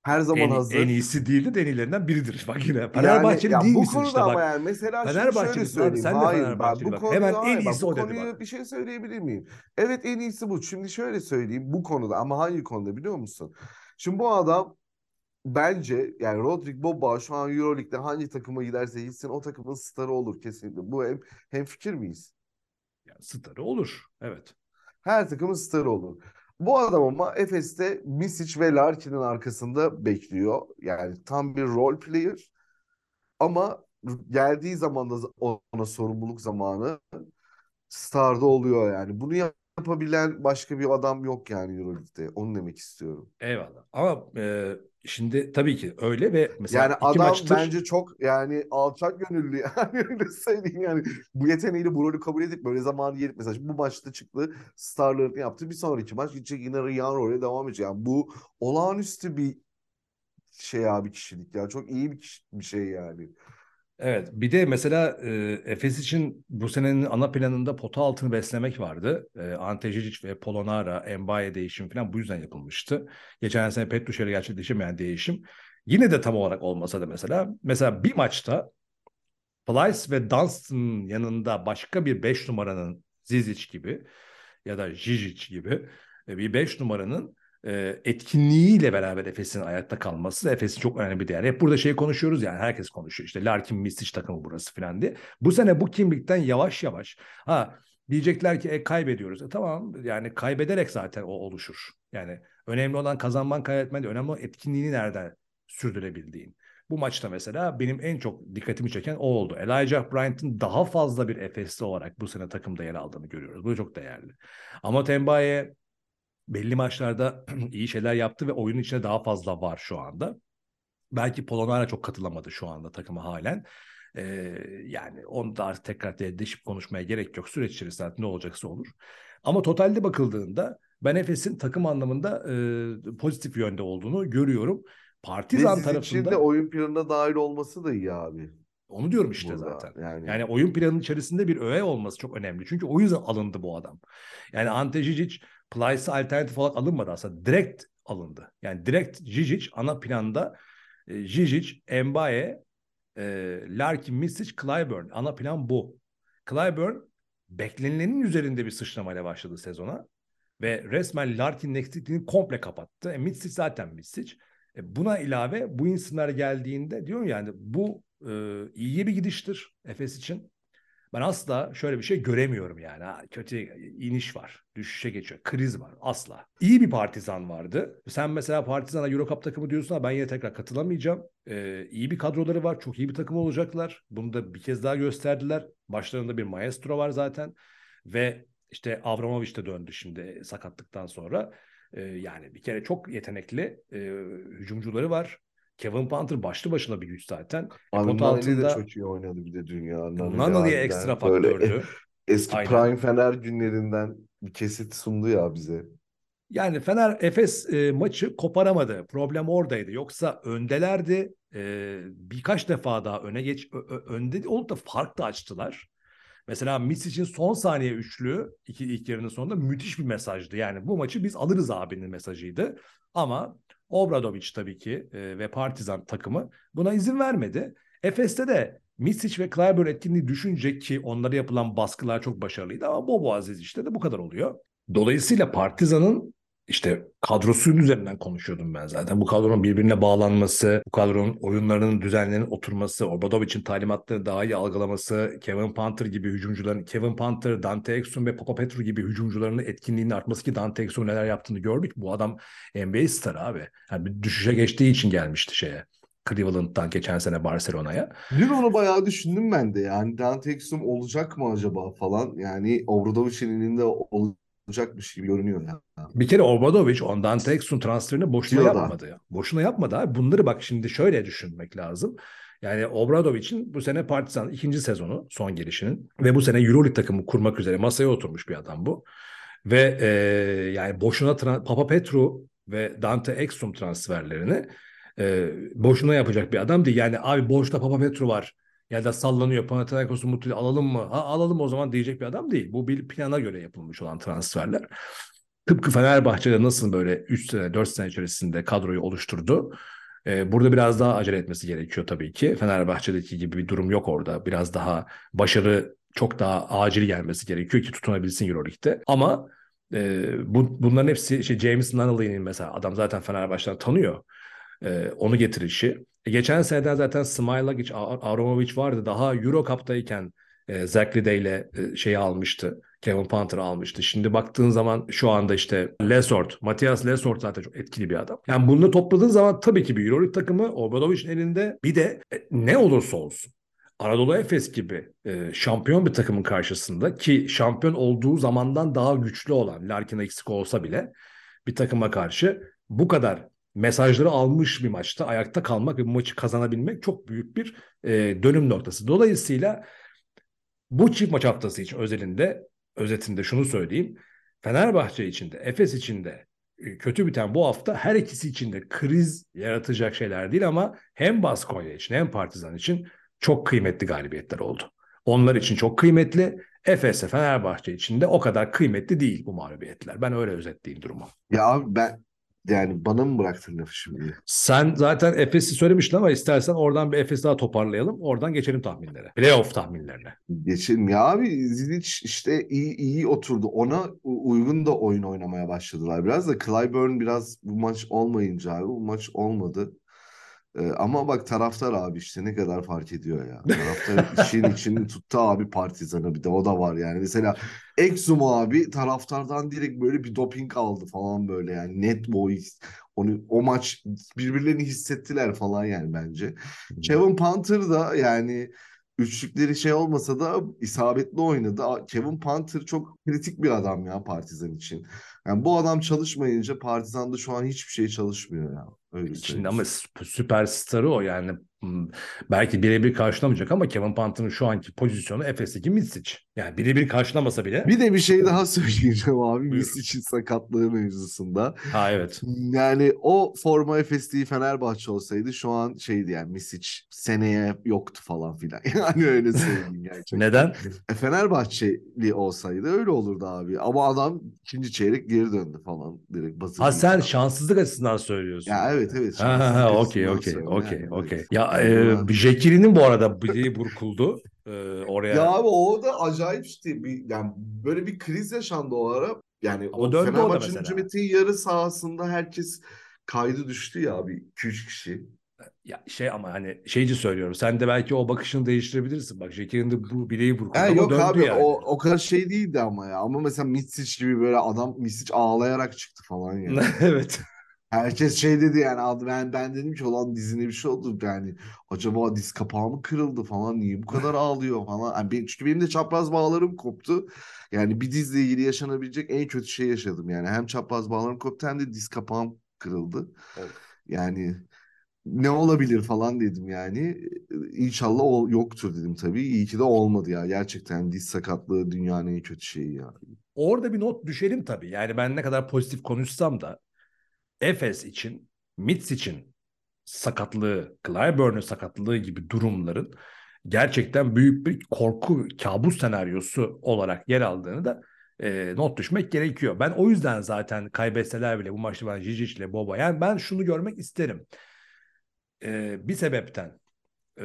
Her zaman en, hazır. en iyisi değildi de en iyilerinden biridir. Bak yine Yani Fenerbahçe'nin ya değil bu misin konuda işte ama bak. yani mesela abi, söyleyeyim. sen de Hayır, Fenerbahçeli bu bak. Hemen en iyisi o dedi bak. bir şey söyleyebilir miyim? Evet en iyisi bu. Şimdi şöyle söyleyeyim bu konuda ama hangi konuda biliyor musun? Şimdi bu adam bence yani Rodrik Boboa şu an Euroleague'de hangi takıma giderse gitsin o takımın starı olur kesinlikle. Bu hem, hem fikir miyiz? Yani starı olur. Evet. Her takımın starı olur. Bu adam ama Efes'te Misic ve Larkin'in arkasında bekliyor. Yani tam bir role player. Ama geldiği zaman da ona sorumluluk zamanı starda oluyor yani. Bunu yapabilen başka bir adam yok yani Euroleague'de. Onu demek istiyorum. Eyvallah. Ama e, şimdi tabii ki öyle ve mesela Yani iki adam maçtır bence çok yani alçak gönüllü yani öyle söyleyeyim yani. Bu yeteneğiyle bu rolü kabul edip böyle zamanı gelip mesela şimdi bu maçta çıktı starlarını yaptı. Bir sonraki maç gidecek yine yan role devam edecek. Yani bu olağanüstü bir şey abi kişilik ya. Çok iyi bir, kişi- bir şey yani. Evet bir de mesela e, Efes için bu senenin ana planında pota altını beslemek vardı. E, Ante Žižić ve Polonara, Mbaye değişim falan bu yüzden yapılmıştı. Geçen sene Petrusev'e gerçekleşemeyen değişim. Yine de tam olarak olmasa da mesela mesela bir maçta Plyce ve Dunstan yanında başka bir 5 numaranın Zizic gibi ya da Žižić gibi bir 5 numaranın etkinliğiyle beraber Efes'in ayakta kalması Efes'in çok önemli bir değer. Hep burada şey konuşuyoruz yani herkes konuşuyor işte Larkin Misic takımı burası falan diye. Bu sene bu kimlikten yavaş yavaş ha diyecekler ki e, kaybediyoruz. E, tamam yani kaybederek zaten o oluşur. Yani önemli olan kazanman kaybetmen değil. Önemli olan etkinliğini nereden sürdürebildiğin. Bu maçta mesela benim en çok dikkatimi çeken o oldu. Elijah Bryant'ın daha fazla bir Efesli olarak bu sene takımda yer aldığını görüyoruz. Bu çok değerli. Ama Tembaye belli maçlarda iyi şeyler yaptı ve oyunun içine daha fazla var şu anda. Belki Polonara çok katılamadı şu anda takıma halen. Ee, yani onu da artık tekrar deşip konuşmaya gerek yok. Süreç içerisinde ne olacaksa olur. Ama totalde bakıldığında ben Efes'in takım anlamında e, pozitif yönde olduğunu görüyorum. Partizan tarafında... için de oyun planına dahil olması da iyi abi. Onu diyorum işte Burada, zaten. Yani... yani oyun planının içerisinde bir öğe olması çok önemli. Çünkü o yüzden alındı bu adam. Yani Ante Žižić Plyce'a alternatif olarak alınmadı aslında. Direkt alındı. Yani direkt Žižić ana planda e, Žižić, Mbaye, e, Larkin, Misic, Clyburn. Ana plan bu. Clyburn beklenilenin üzerinde bir sıçramayla başladı sezona. Ve resmen Larkin'in eksikliğini komple kapattı. E, Misic zaten Misic. E, buna ilave bu isimler geldiğinde diyorum yani bu e, iyiye bir gidiştir Efes için. Ben asla şöyle bir şey göremiyorum yani. Ha, kötü iniş var, düşüşe geçiyor, kriz var asla. İyi bir partizan vardı. Sen mesela partizana Eurocup takımı diyorsun ama ben yine tekrar katılamayacağım. Ee, iyi bir kadroları var, çok iyi bir takım olacaklar. Bunu da bir kez daha gösterdiler. Başlarında bir maestro var zaten. Ve işte Avramovic de döndü şimdi sakatlıktan sonra. Ee, yani bir kere çok yetenekli e, hücumcuları var. Kevin Panther başlı başına bir güç zaten. Abi Pot altında... de çok iyi oynadı bir de dünya. Nunnally'e ekstra faktördü. Eski Aynen. Prime Fener günlerinden bir kesit sundu ya bize. Yani Fener Efes e, maçı koparamadı. Problem oradaydı. Yoksa öndelerdi. E, birkaç defa daha öne geç ö, ö, önde olup da fark da açtılar. Mesela Misic'in son saniye üçlü iki ilk yarının sonunda müthiş bir mesajdı. Yani bu maçı biz alırız abinin mesajıydı. Ama Obradovic tabii ki e, ve Partizan takımı buna izin vermedi. Efes'te de Misic ve Clyburn etkinliği düşünecek ki onlara yapılan baskılar çok başarılıydı ama Bobo Aziz işte de bu kadar oluyor. Dolayısıyla Partizan'ın işte kadrosunun üzerinden konuşuyordum ben zaten. Bu kadronun birbirine bağlanması, bu kadronun oyunlarının düzenlerinin oturması, Obradovic'in talimatlarını daha iyi algılaması, Kevin Panther gibi hücumcuların, Kevin Panther, Dante Exum ve Papa Petru gibi hücumcuların etkinliğinin artması ki Dante Exum neler yaptığını gördük. Bu adam NBA star abi. Yani bir düşüşe geçtiği için gelmişti şeye. Cleveland'dan geçen sene Barcelona'ya. Dün onu bayağı düşündüm ben de. Yani Dante Exum olacak mı acaba falan. Yani Obradovic'in elinde olacak olacakmış gibi görünüyor ya. Bir kere Obradovic ondan Texun transferini boşuna Diyor yapmadı. Da. Boşuna yapmadı abi. Bunları bak şimdi şöyle düşünmek lazım. Yani Obradovic'in bu sene Partizan ikinci sezonu son gelişinin ve bu sene Euroleague takımı kurmak üzere masaya oturmuş bir adam bu. Ve e, yani boşuna Papa Petru ve Dante Exum transferlerini e, boşuna yapacak bir adam değil. Yani abi boşta Papa Petru var ya da sallanıyor Panathinaikos'u mutlu alalım mı? Ha, alalım o zaman diyecek bir adam değil. Bu bir plana göre yapılmış olan transferler. Tıpkı Fenerbahçe'de nasıl böyle 3 sene 4 sene içerisinde kadroyu oluşturdu. Ee, burada biraz daha acele etmesi gerekiyor tabii ki. Fenerbahçe'deki gibi bir durum yok orada. Biraz daha başarı çok daha acil gelmesi gerekiyor ki tutunabilsin Euroleague'de. Ama e, bu, bunların hepsi işte James Nunnally'nin mesela adam zaten Fenerbahçe'den tanıyor. E, onu getirişi. E, geçen seneden zaten Smailagic, Aromovic vardı. Daha Euro Cup'tayken e, Zach ile e, şeyi almıştı. Kevin Panther almıştı. Şimdi baktığın zaman şu anda işte Lesort, Matias Lesort zaten çok etkili bir adam. Yani bunu topladığın zaman tabii ki bir Euroleague takımı Obradovic'in elinde bir de e, ne olursa olsun Anadolu Efes gibi e, şampiyon bir takımın karşısında ki şampiyon olduğu zamandan daha güçlü olan Larkin eksik olsa bile bir takıma karşı bu kadar mesajları almış bir maçta ayakta kalmak ve bu maçı kazanabilmek çok büyük bir e, dönüm noktası. Dolayısıyla bu çift maç haftası için özelinde özetinde şunu söyleyeyim. Fenerbahçe için de Efes için de e, kötü biten bu hafta her ikisi için de kriz yaratacak şeyler değil ama hem Baskonya için hem Partizan için çok kıymetli galibiyetler oldu. Onlar için çok kıymetli. Efes'e Fenerbahçe için de o kadar kıymetli değil bu mağlubiyetler. Ben öyle özetleyeyim durumu. Ya ben yani bana mı bıraktın lafı şimdi? Sen zaten Efes'i söylemiştin ama istersen oradan bir Efes daha toparlayalım. Oradan geçelim tahminlere. Playoff tahminlerine. Geçelim ya abi Zidic işte iyi iyi oturdu. Ona uygun da oyun oynamaya başladılar. Biraz da Clyburn biraz bu maç olmayınca abi bu maç olmadı. Ee, ama bak taraftar abi işte ne kadar fark ediyor ya. Taraftar işin içini tuttu abi partizanı bir de o da var yani. Mesela Exum abi taraftardan direkt böyle bir doping aldı falan böyle yani net boys. Onu, o maç birbirlerini hissettiler falan yani bence. Kevin Panther da yani üçlükleri şey olmasa da isabetli oynadı. Kevin Panther çok kritik bir adam ya Partizan için. Yani bu adam çalışmayınca Partizan'da şu an hiçbir şey çalışmıyor ya. Öyle İçinde ama süperstarı o yani belki birebir karşılamayacak ama Kevin Panther'ın şu anki pozisyonu Efes'teki Misic. Yani birebir karşılamasa bile. Bir de bir şey daha söyleyeceğim abi Misic'in sakatlığı mevzusunda. Ha evet. Yani o forma Efes değil Fenerbahçe olsaydı şu an şeydi yani Misic seneye yoktu falan filan. Yani öyle söyleyeyim gerçekten. Neden? E, Fenerbahçeli olsaydı öyle olurdu abi. Ama adam ikinci çeyrek geri döndü falan direkt basın. Ha sen şanssızlık açısından söylüyorsun. Ya evet evet. Ha ha ha okey okey okey okey. Ya e, Jekiri'nin bu arada bileği burkuldu. E, oraya. Ya abi o da acayip işte bir yani böyle bir kriz yaşandı o ara. Yani Ama o Fenerbahçe'nin hükümetin yarı sahasında herkes kaydı düştü ya abi 2-3 kişi. Ya şey ama hani şeyci söylüyorum. Sen de belki o bakışını değiştirebilirsin. Bak Jekir'in de bu bileği burkuldu Ha, ama yok döndü abi yani. o, o kadar şey değildi ama ya. Ama mesela Mitsic gibi böyle adam Mitsic ağlayarak çıktı falan yani. evet. Herkes şey dedi yani adı ben ben dedim ki olan dizine bir şey oldu yani acaba diz kapağı mı kırıldı falan niye bu kadar ağlıyor falan. Yani benim, çünkü benim de çapraz bağlarım koptu. Yani bir dizle ilgili yaşanabilecek en kötü şey yaşadım yani. Hem çapraz bağlarım koptu hem de diz kapağım kırıldı. Evet. Yani ne olabilir falan dedim yani. İnşallah o yoktur dedim tabii. İyi ki de olmadı ya. Gerçekten diz sakatlığı dünyanın en kötü şeyi ya. Orada bir not düşelim tabii. Yani ben ne kadar pozitif konuşsam da Efes için, Mitz için sakatlığı, Clyburn'un sakatlığı gibi durumların gerçekten büyük bir korku, kabus senaryosu olarak yer aldığını da e, not düşmek gerekiyor. Ben o yüzden zaten kaybetseler bile bu maçta ben Jijic ile Boba yani ben şunu görmek isterim. E, bir sebepten e,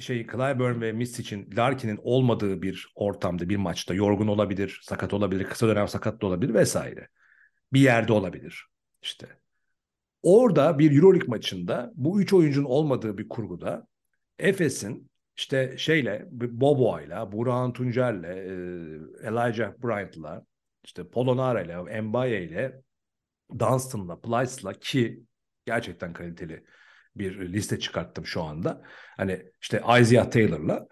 şey Clyburn ve Miss için Larkin'in olmadığı bir ortamda bir maçta yorgun olabilir, sakat olabilir, kısa dönem sakat da olabilir vesaire. Bir yerde olabilir işte. Orada bir Euroleague maçında bu üç oyuncunun olmadığı bir kurguda Efes'in işte şeyle Bobo'yla, Burhan Tuncer'le, Elijah Bryant'la, işte Polonara'yla, Mbaye'yle, Dunstan'la, Plyce'la ki gerçekten kaliteli bir liste çıkarttım şu anda. Hani işte Isaiah Taylor'la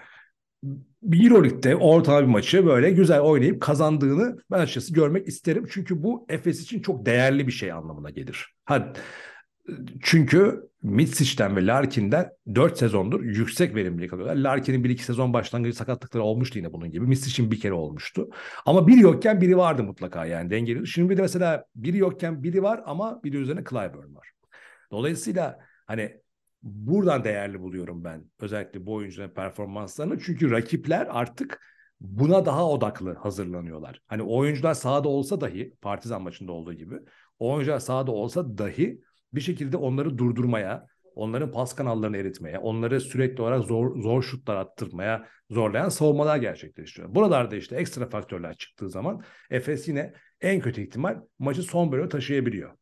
Euroleague'de ortalama bir maçı böyle güzel oynayıp kazandığını ben açıkçası görmek isterim. Çünkü bu Efes için çok değerli bir şey anlamına gelir. Ha, çünkü Mitsic'ten ve Larkin'den 4 sezondur yüksek verimlilik alıyorlar. Larkin'in 1-2 sezon başlangıcı sakatlıkları olmuştu yine bunun gibi. Mitsic'in bir kere olmuştu. Ama biri yokken biri vardı mutlaka yani dengeli. Şimdi bir de mesela biri yokken biri var ama biri üzerine Clyburn var. Dolayısıyla hani buradan değerli buluyorum ben özellikle bu oyuncuların performanslarını. Çünkü rakipler artık buna daha odaklı hazırlanıyorlar. Hani oyuncular sahada olsa dahi Partizan maçında olduğu gibi oyuncular sahada olsa dahi bir şekilde onları durdurmaya, onların pas kanallarını eritmeye, onları sürekli olarak zor, zor şutlar attırmaya zorlayan savunmalar gerçekleştiriyor. Buralarda işte ekstra faktörler çıktığı zaman Efes yine en kötü ihtimal maçı son bölüme taşıyabiliyor.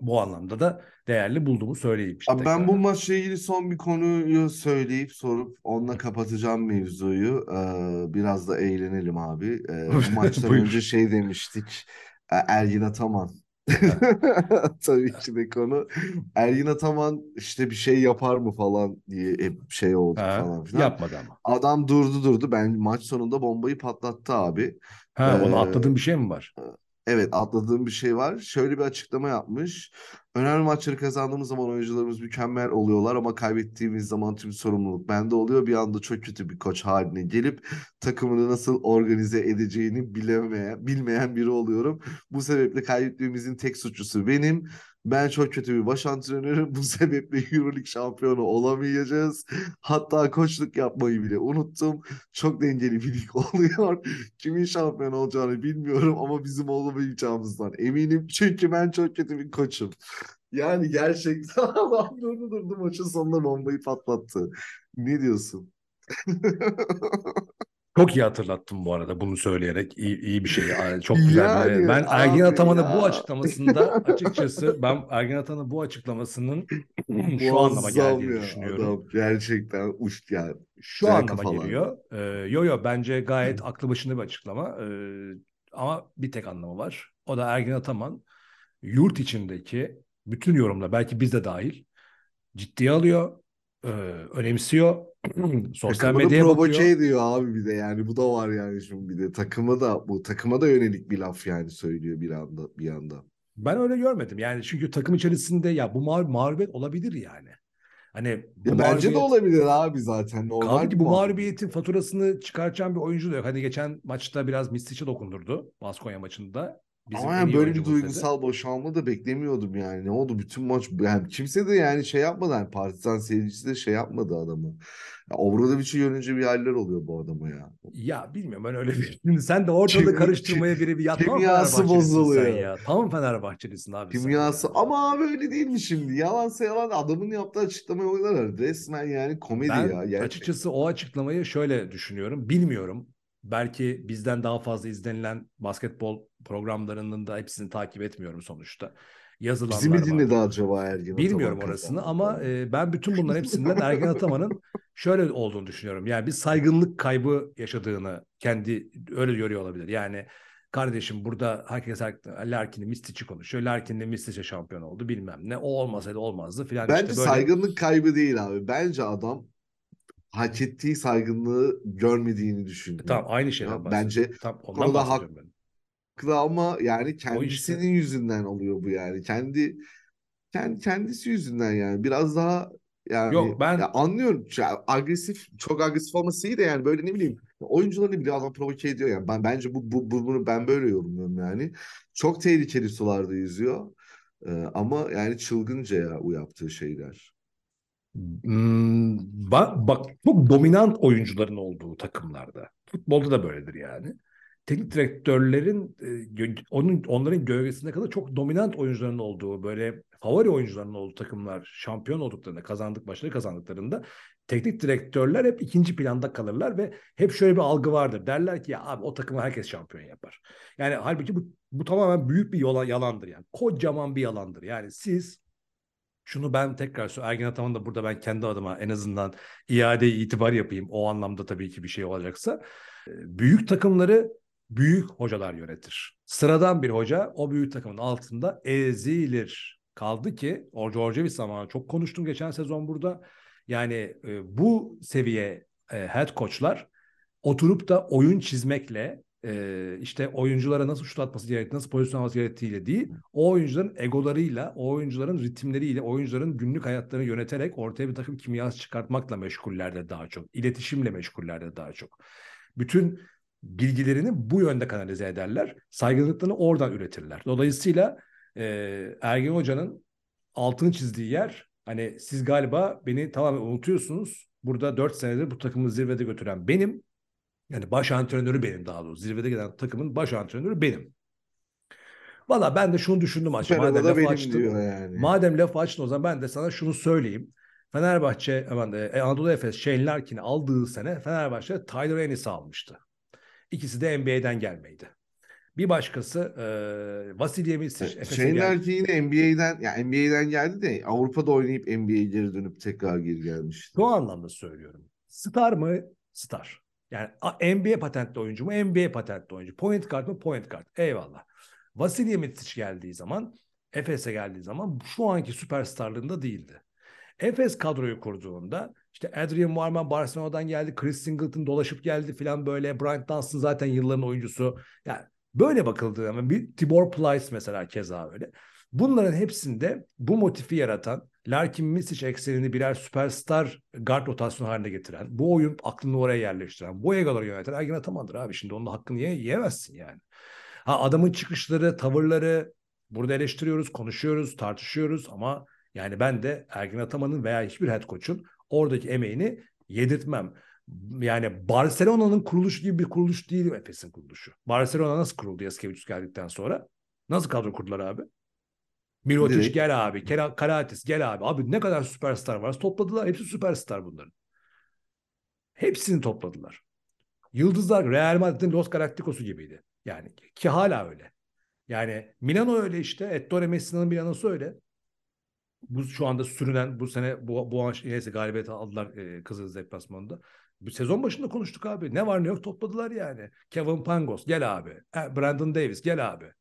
Bu anlamda da değerli bulduğumu söyleyeyim. Işte Abi ben bu maçla ilgili son bir konuyu söyleyip sorup onunla kapatacağım mevzuyu. Ee, biraz da eğlenelim abi. Ee, bu maçtan önce şey demiştik. Ergin Ataman Tabii ki de konu. Ergin Ataman işte bir şey yapar mı falan diye hep şey oldu ha, falan filan. Yapmadı ama. Adam durdu durdu. Ben maç sonunda bombayı patlattı abi. Ha, Ee, onu atladığın bir şey mi var? Evet atladığım bir şey var. Şöyle bir açıklama yapmış. Önemli maçları kazandığımız zaman oyuncularımız mükemmel oluyorlar ama kaybettiğimiz zaman tüm sorumluluk bende oluyor. Bir anda çok kötü bir koç haline gelip takımını nasıl organize edeceğini bilemeyen, bilmeyen biri oluyorum. Bu sebeple kaybettiğimizin tek suçlusu benim. Ben çok kötü bir baş antrenörüm. Bu sebeple Euroleague şampiyonu olamayacağız. Hatta koçluk yapmayı bile unuttum. Çok dengeli bir lig oluyor. Kimin şampiyon olacağını bilmiyorum ama bizim olamayacağımızdan eminim. Çünkü ben çok kötü bir koçum. Yani gerçekten adam durdu durdu maçın sonunda bombayı patlattı. Ne diyorsun? Çok iyi hatırlattım bu arada bunu söyleyerek. iyi, iyi bir şey. Çok güzel. Yani ben Ergin Ataman'ın bu açıklamasında açıkçası ben Ergin Ataman'ın bu açıklamasının şu anlama geldiğini ya düşünüyorum. Adam gerçekten uç yani. Şu Güzel anlama kafalar. geliyor. Ee, yo yo bence gayet aklı başında bir açıklama. Ee, ama bir tek anlamı var. O da Ergin Ataman yurt içindeki bütün yorumlar belki biz de dahil ciddiye alıyor, e, önemsiyor. Sosyal Takımını medyaya bakıyor. ediyor abi bir de yani bu da var yani şimdi bir de takıma da bu takıma da yönelik bir laf yani söylüyor bir anda bir anda. Ben öyle görmedim. Yani çünkü takım içerisinde ya bu mağ- mağlubiyet olabilir yani. Hani bu Ya bence de olabilir abi zaten normal Kaldı ki bu mağlubiyetin faturasını çıkartan bir oyuncu da yok. Hani geçen maçta biraz Mistic'e dokundurdu. Baskonya maçında. Bizim Ama yani böyle bir duygusal boşalma da beklemiyordum yani. Ne oldu bütün maç yani kimse de yani şey yapmadı yani Partizan seyircisi de şey yapmadı adamı. Ya Obradoviç'i görünce bir haller oluyor bu adama ya. Ya bilmiyorum ben öyle bir... Şimdi sen de ortalığı Kim- karıştırmaya biri bir ya. Tam kimyası bozuluyor. ya. Tam Fenerbahçelisin abi Kimyası ya. ama abi öyle değil mi şimdi? Yalansa yalan adamın yaptığı açıklamayı oynar. Resmen yani komedi Ben ya. Gerçekten. açıkçası o açıklamayı şöyle düşünüyorum. Bilmiyorum. Belki bizden daha fazla izlenilen basketbol programlarının da hepsini takip etmiyorum sonuçta. Yazılanlar Bizi mi var. dinledi acaba Ergin Bilmiyorum orasını ama e, ben bütün bunların hepsinden Ergen Ataman'ın şöyle olduğunu düşünüyorum. Yani bir saygınlık kaybı yaşadığını kendi öyle görüyor olabilir. Yani kardeşim burada herkes Larkin'in Mistic'i konuşuyor. Larkin'in Mistic'e şampiyon oldu bilmem ne. O olmasaydı olmazdı filan Bence işte böyle. saygınlık kaybı değil abi. Bence adam hak ettiği saygınlığı görmediğini düşünüyor. Tamam aynı şeyden bahsediyorum. bence Tam ondan konuda hak- ben. haklı ama yani kendisinin işte. yüzünden oluyor bu yani. Kendi kendi kendisi yüzünden yani. Biraz daha yani Yok, ben- ya anlıyorum. Ya, agresif çok agresif olması iyi de yani böyle ne bileyim oyuncularını bile adam provoke ediyor yani. Ben bence bu, bu, bu- bunu ben böyle yorumluyorum yani. Çok tehlikeli sularda yüzüyor. Ee, ama yani çılgınca ya o yaptığı şeyler. Hmm, bak, çok dominant oyuncuların olduğu takımlarda. Futbolda da böyledir yani. Teknik direktörlerin e, onun onların gölgesinde kadar çok dominant oyuncuların olduğu böyle favori oyuncuların olduğu takımlar şampiyon olduklarında kazandık maçları kazandıklarında teknik direktörler hep ikinci planda kalırlar ve hep şöyle bir algı vardır. Derler ki ya abi o takımı herkes şampiyon yapar. Yani halbuki bu, bu tamamen büyük bir yola, yalandır yani. Kocaman bir yalandır. Yani siz şunu ben tekrar söylüyorum. Ergin Ataman da burada ben kendi adıma en azından iade itibar yapayım. O anlamda tabii ki bir şey olacaksa. Büyük takımları büyük hocalar yönetir. Sıradan bir hoca o büyük takımın altında ezilir. Kaldı ki o Georgievic zamanı çok konuştum geçen sezon burada. Yani bu seviye head coachlar oturup da oyun çizmekle e, işte oyunculara nasıl şut atması gerektiği, nasıl pozisyon alması gerektiğiyle değil, o oyuncuların egolarıyla, o oyuncuların ritimleriyle, o oyuncuların günlük hayatlarını yöneterek ortaya bir takım kimyası çıkartmakla meşgullerde daha çok, iletişimle meşgullerde daha çok. Bütün bilgilerini bu yönde kanalize ederler, saygınlıklarını oradan üretirler. Dolayısıyla e, Ergin Hoca'nın altını çizdiği yer, hani siz galiba beni tamamen unutuyorsunuz. Burada 4 senedir bu takımı zirvede götüren benim. Yani baş antrenörü benim daha doğrusu. Zirvede giden takımın baş antrenörü benim. Valla ben de şunu düşündüm. Süper Madem benim açtın. yani. Madem lafı açtın o zaman ben de sana şunu söyleyeyim. Fenerbahçe, aman, e, Anadolu Efes Shane Larkin'i aldığı sene Fenerbahçe Tyler Ennis'i almıştı. İkisi de NBA'den gelmeydi. Bir başkası e, Vasilya Misic. Efes'e Shane. Larkin yine NBA'den ya NBA'den geldi de Avrupa'da oynayıp NBA'ye geri dönüp tekrar geri gelmişti. Şu anlamda söylüyorum. Star mı? Star. Yani NBA patentli oyuncu mu? NBA patentli oyuncu. Point guard mı? Point guard. Eyvallah. Vasilya Micic geldiği zaman, Efes'e geldiği zaman şu anki süperstarlığında değildi. Efes kadroyu kurduğunda işte Adrian Warman Barcelona'dan geldi, Chris Singleton dolaşıp geldi filan böyle. Bryant Dunstan zaten yılların oyuncusu. Yani böyle bakıldığı zaman bir Tibor Plyce mesela keza öyle. Bunların hepsinde bu motifi yaratan Larkin Misic eksenini birer süperstar guard rotasyonu haline getiren, bu oyun aklını oraya yerleştiren, bu egaları yöneten Ergin Ataman'dır abi. Şimdi onun hakkını ye, yiyemezsin yani. Ha adamın çıkışları, tavırları burada eleştiriyoruz, konuşuyoruz, tartışıyoruz ama yani ben de Ergin Ataman'ın veya hiçbir head coach'un oradaki emeğini yedirtmem. Yani Barcelona'nın kuruluşu gibi bir kuruluş değil Efes'in kuruluşu. Barcelona nasıl kuruldu Yaskevicius geldikten sonra? Nasıl kadro kurdular abi? Mirotic Direkt. gel abi. Karatis gel abi. Abi ne kadar süperstar var. Topladılar. Hepsi süperstar bunların. Hepsini topladılar. Yıldızlar Real Madrid'in Los Galacticos'u gibiydi. Yani ki hala öyle. Yani Milano öyle işte. Ettore Messina'nın Milano'su öyle. Bu şu anda sürünen bu sene bu, bu an neyse galibiyet aldılar e, Kızıl deplasmanında. Bu sezon başında konuştuk abi. Ne var ne yok topladılar yani. Kevin Pangos gel abi. E, Brandon Davis gel abi.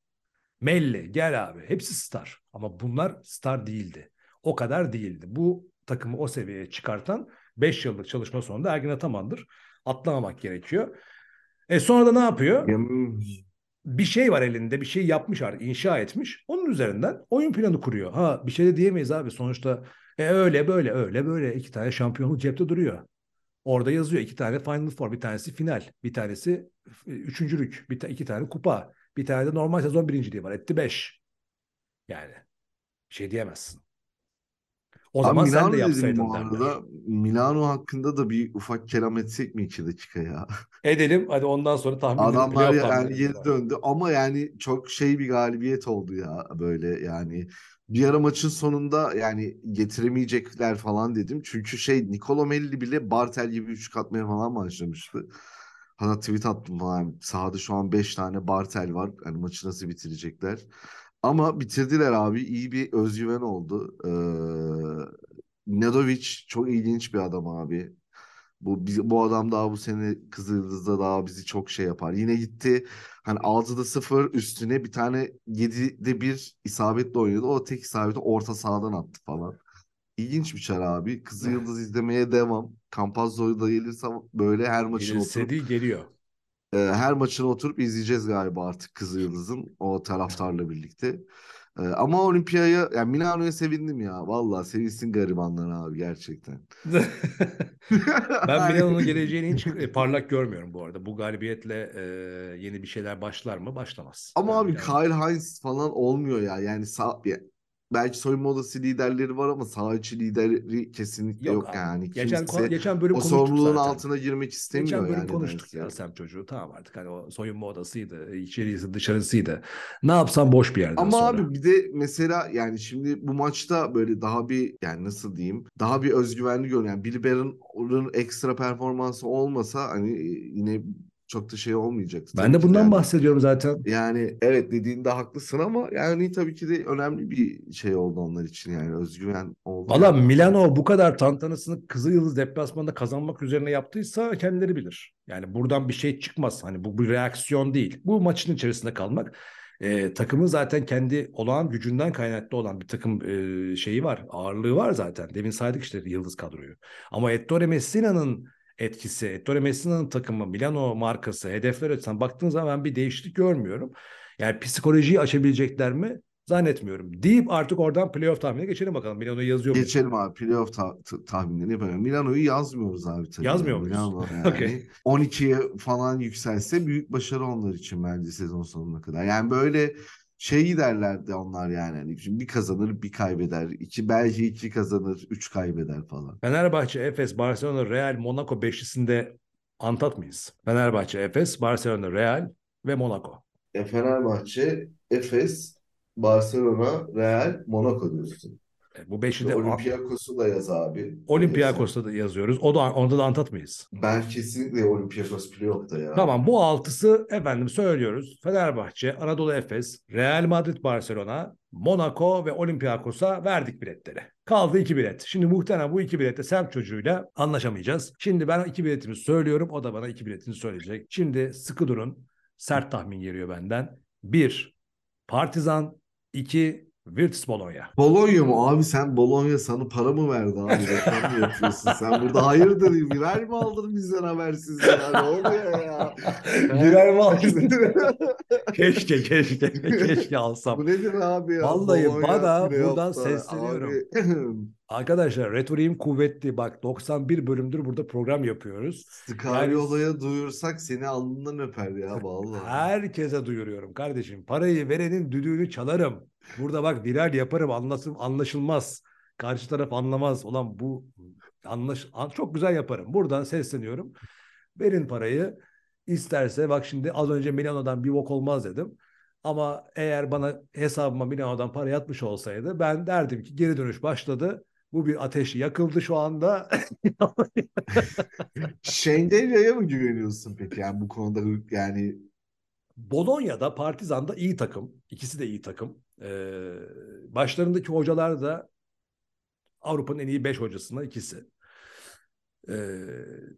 Melli gel abi. Hepsi star. Ama bunlar star değildi. O kadar değildi. Bu takımı o seviyeye çıkartan 5 yıllık çalışma sonunda Ergin Ataman'dır. Atlamamak gerekiyor. E sonra da ne yapıyor? bir şey var elinde bir şey yapmış artık inşa etmiş. Onun üzerinden oyun planı kuruyor. Ha bir şey de diyemeyiz abi sonuçta e, öyle böyle öyle böyle iki tane şampiyonluk cepte duruyor. Orada yazıyor iki tane Final Four bir tanesi final bir tanesi üçüncülük bir ta, iki tane kupa bir tane de normal sezon birinciliği var etti beş. Yani bir şey diyemezsin. O Abi zaman Milano sen de yapsaydın bu derler. arada. Milano hakkında da bir ufak kelam etsek mi iki dakika ya? Edelim hadi ondan sonra tahmin Adamlar playoff yani var. döndü ama yani çok şey bir galibiyet oldu ya böyle yani. Bir ara maçın sonunda yani getiremeyecekler falan dedim. Çünkü şey Nicolo Melli bile Bartel gibi üçlük atmaya falan başlamıştı. Hatta tweet attım falan. Sahada şu an 5 tane Bartel var. Hani maçı nasıl bitirecekler. Ama bitirdiler abi. İyi bir özgüven oldu. Ee, Nedovic çok ilginç bir adam abi. Bu bu adam daha bu sene Kızıldız'da daha bizi çok şey yapar. Yine gitti hani 6'da 0 üstüne bir tane 7'de 1 isabetle oynadı. O tek isabeti orta sahadan attı falan. İlginç bir çar abi. Kızıldız izlemeye devam. Campazzo'yu da gelirse böyle her maçın Gelirse oturup değil geliyor. e, her maçını oturup izleyeceğiz galiba artık Kızıldız'ın o taraftarla birlikte. E, ama Olimpiyaya yani Milano'ya sevindim ya. Vallahi sevinsin garibanlar abi gerçekten. Ben Milano'nun geleceğini hiç parlak görmüyorum bu arada. Bu galibiyetle e, yeni bir şeyler başlar mı? Başlamaz. Ama Ben abi Milano- Kyle Hines falan olmuyor ya. Yani sağ, belki soyunma odası liderleri var ama saha içi lideri kesinlikle yok, abi. yani. Geçen, Kimse geçen bölüm o sorumluluğun zaten. altına girmek istemiyor Geçen bölüm yani konuştuk ya Sem çocuğu. Tamam artık hani o soyunma odasıydı, içerisi dışarısıydı. Ne yapsam boş bir yerden Ama sonra. abi bir de mesela yani şimdi bu maçta böyle daha bir yani nasıl diyeyim daha bir özgüvenli görünüyor. Yani Barron'ın ekstra performansı olmasa hani yine çok da şey olmayacaktı. ben de bundan yani. bahsediyorum zaten. Yani evet dediğinde haklısın ama yani tabii ki de önemli bir şey oldu onlar için yani özgüven oldu. Valla yani. Milano bu kadar tantanasını Kızılyıldız deplasmanında kazanmak üzerine yaptıysa kendileri bilir. Yani buradan bir şey çıkmaz. Hani bu bir reaksiyon değil. Bu maçın içerisinde kalmak. Ee, takımın zaten kendi olağan gücünden kaynaklı olan bir takım e, şeyi var. Ağırlığı var zaten. Demin saydık işte Yıldız kadroyu. Ama Ettore Messina'nın etkisi, Ettore Messina'nın takımı, Milano markası, hedefler açısından baktığın zaman ben bir değişiklik görmüyorum. Yani psikolojiyi açabilecekler mi? Zannetmiyorum. Deyip artık oradan playoff tahminine geçelim bakalım. Milano'yu yazıyor muyuz? Geçelim abi playoff ta- tahminlerini yapalım. Milano'yu yazmıyoruz abi tabii. Yazmıyor yani. muyuz? Yani. Okey. 12'ye falan yükselse büyük başarı onlar için bence sezon sonuna kadar. Yani böyle şey giderlerdi onlar yani. Hani şimdi bir kazanır bir kaybeder. İki, belki iki kazanır üç kaybeder falan. Fenerbahçe, Efes, Barcelona, Real, Monaco beşlisinde Antat mıyız? Fenerbahçe, Efes, Barcelona, Real ve Monaco. E, Fenerbahçe, Efes, Barcelona, Real, Monaco diyorsun. E, bu beşi de Olympiakos'u da yaz abi. Olympiakos'ta da yazıyoruz. O da onda da Antat mıyız? Ben kesinlikle Olympiakos playoff'ta ya. Tamam bu altısı efendim söylüyoruz. Fenerbahçe, Anadolu Efes, Real Madrid, Barcelona, Monaco ve Olympiakos'a verdik biletleri. Kaldı iki bilet. Şimdi muhtemelen bu iki bilette semt çocuğuyla anlaşamayacağız. Şimdi ben iki biletimi söylüyorum. O da bana iki biletini söyleyecek. Şimdi sıkı durun. Sert tahmin geliyor benden. Bir, Partizan. iki Virtus Bologna. Bologna mı? Abi sen Bologna sana para mı verdi abi? Reklam mı yapıyorsun? Sen burada hayırdır birer mi aldın bizden habersiz ya? Ne oluyor ya? Birer mi aldın? keşke keşke keşke alsam. Bu nedir abi ya? Vallahi Bologna bana buradan yaptı? sesleniyorum. Arkadaşlar retoriğim kuvvetli. Bak 91 bölümdür burada program yapıyoruz. Scariolo'ya duyursak seni alnından öper ya vallahi. Herkese duyuruyorum kardeşim. Parayı verenin düdüğünü çalarım. Burada bak viral yaparım anlasın anlaşılmaz. Karşı taraf anlamaz. Ulan bu anlaş an- çok güzel yaparım. Buradan sesleniyorum. Verin parayı. İsterse bak şimdi az önce Milano'dan bir bok olmaz dedim. Ama eğer bana hesabıma Milano'dan para yatmış olsaydı ben derdim ki geri dönüş başladı. Bu bir ateş yakıldı şu anda. Şenderya'ya mı güveniyorsun peki? Yani bu konuda yani Bologna'da Partizan'da iyi takım. İkisi de iyi takım. Ee, başlarındaki hocalar da Avrupa'nın en iyi 5 hocasına ikisi. Ee,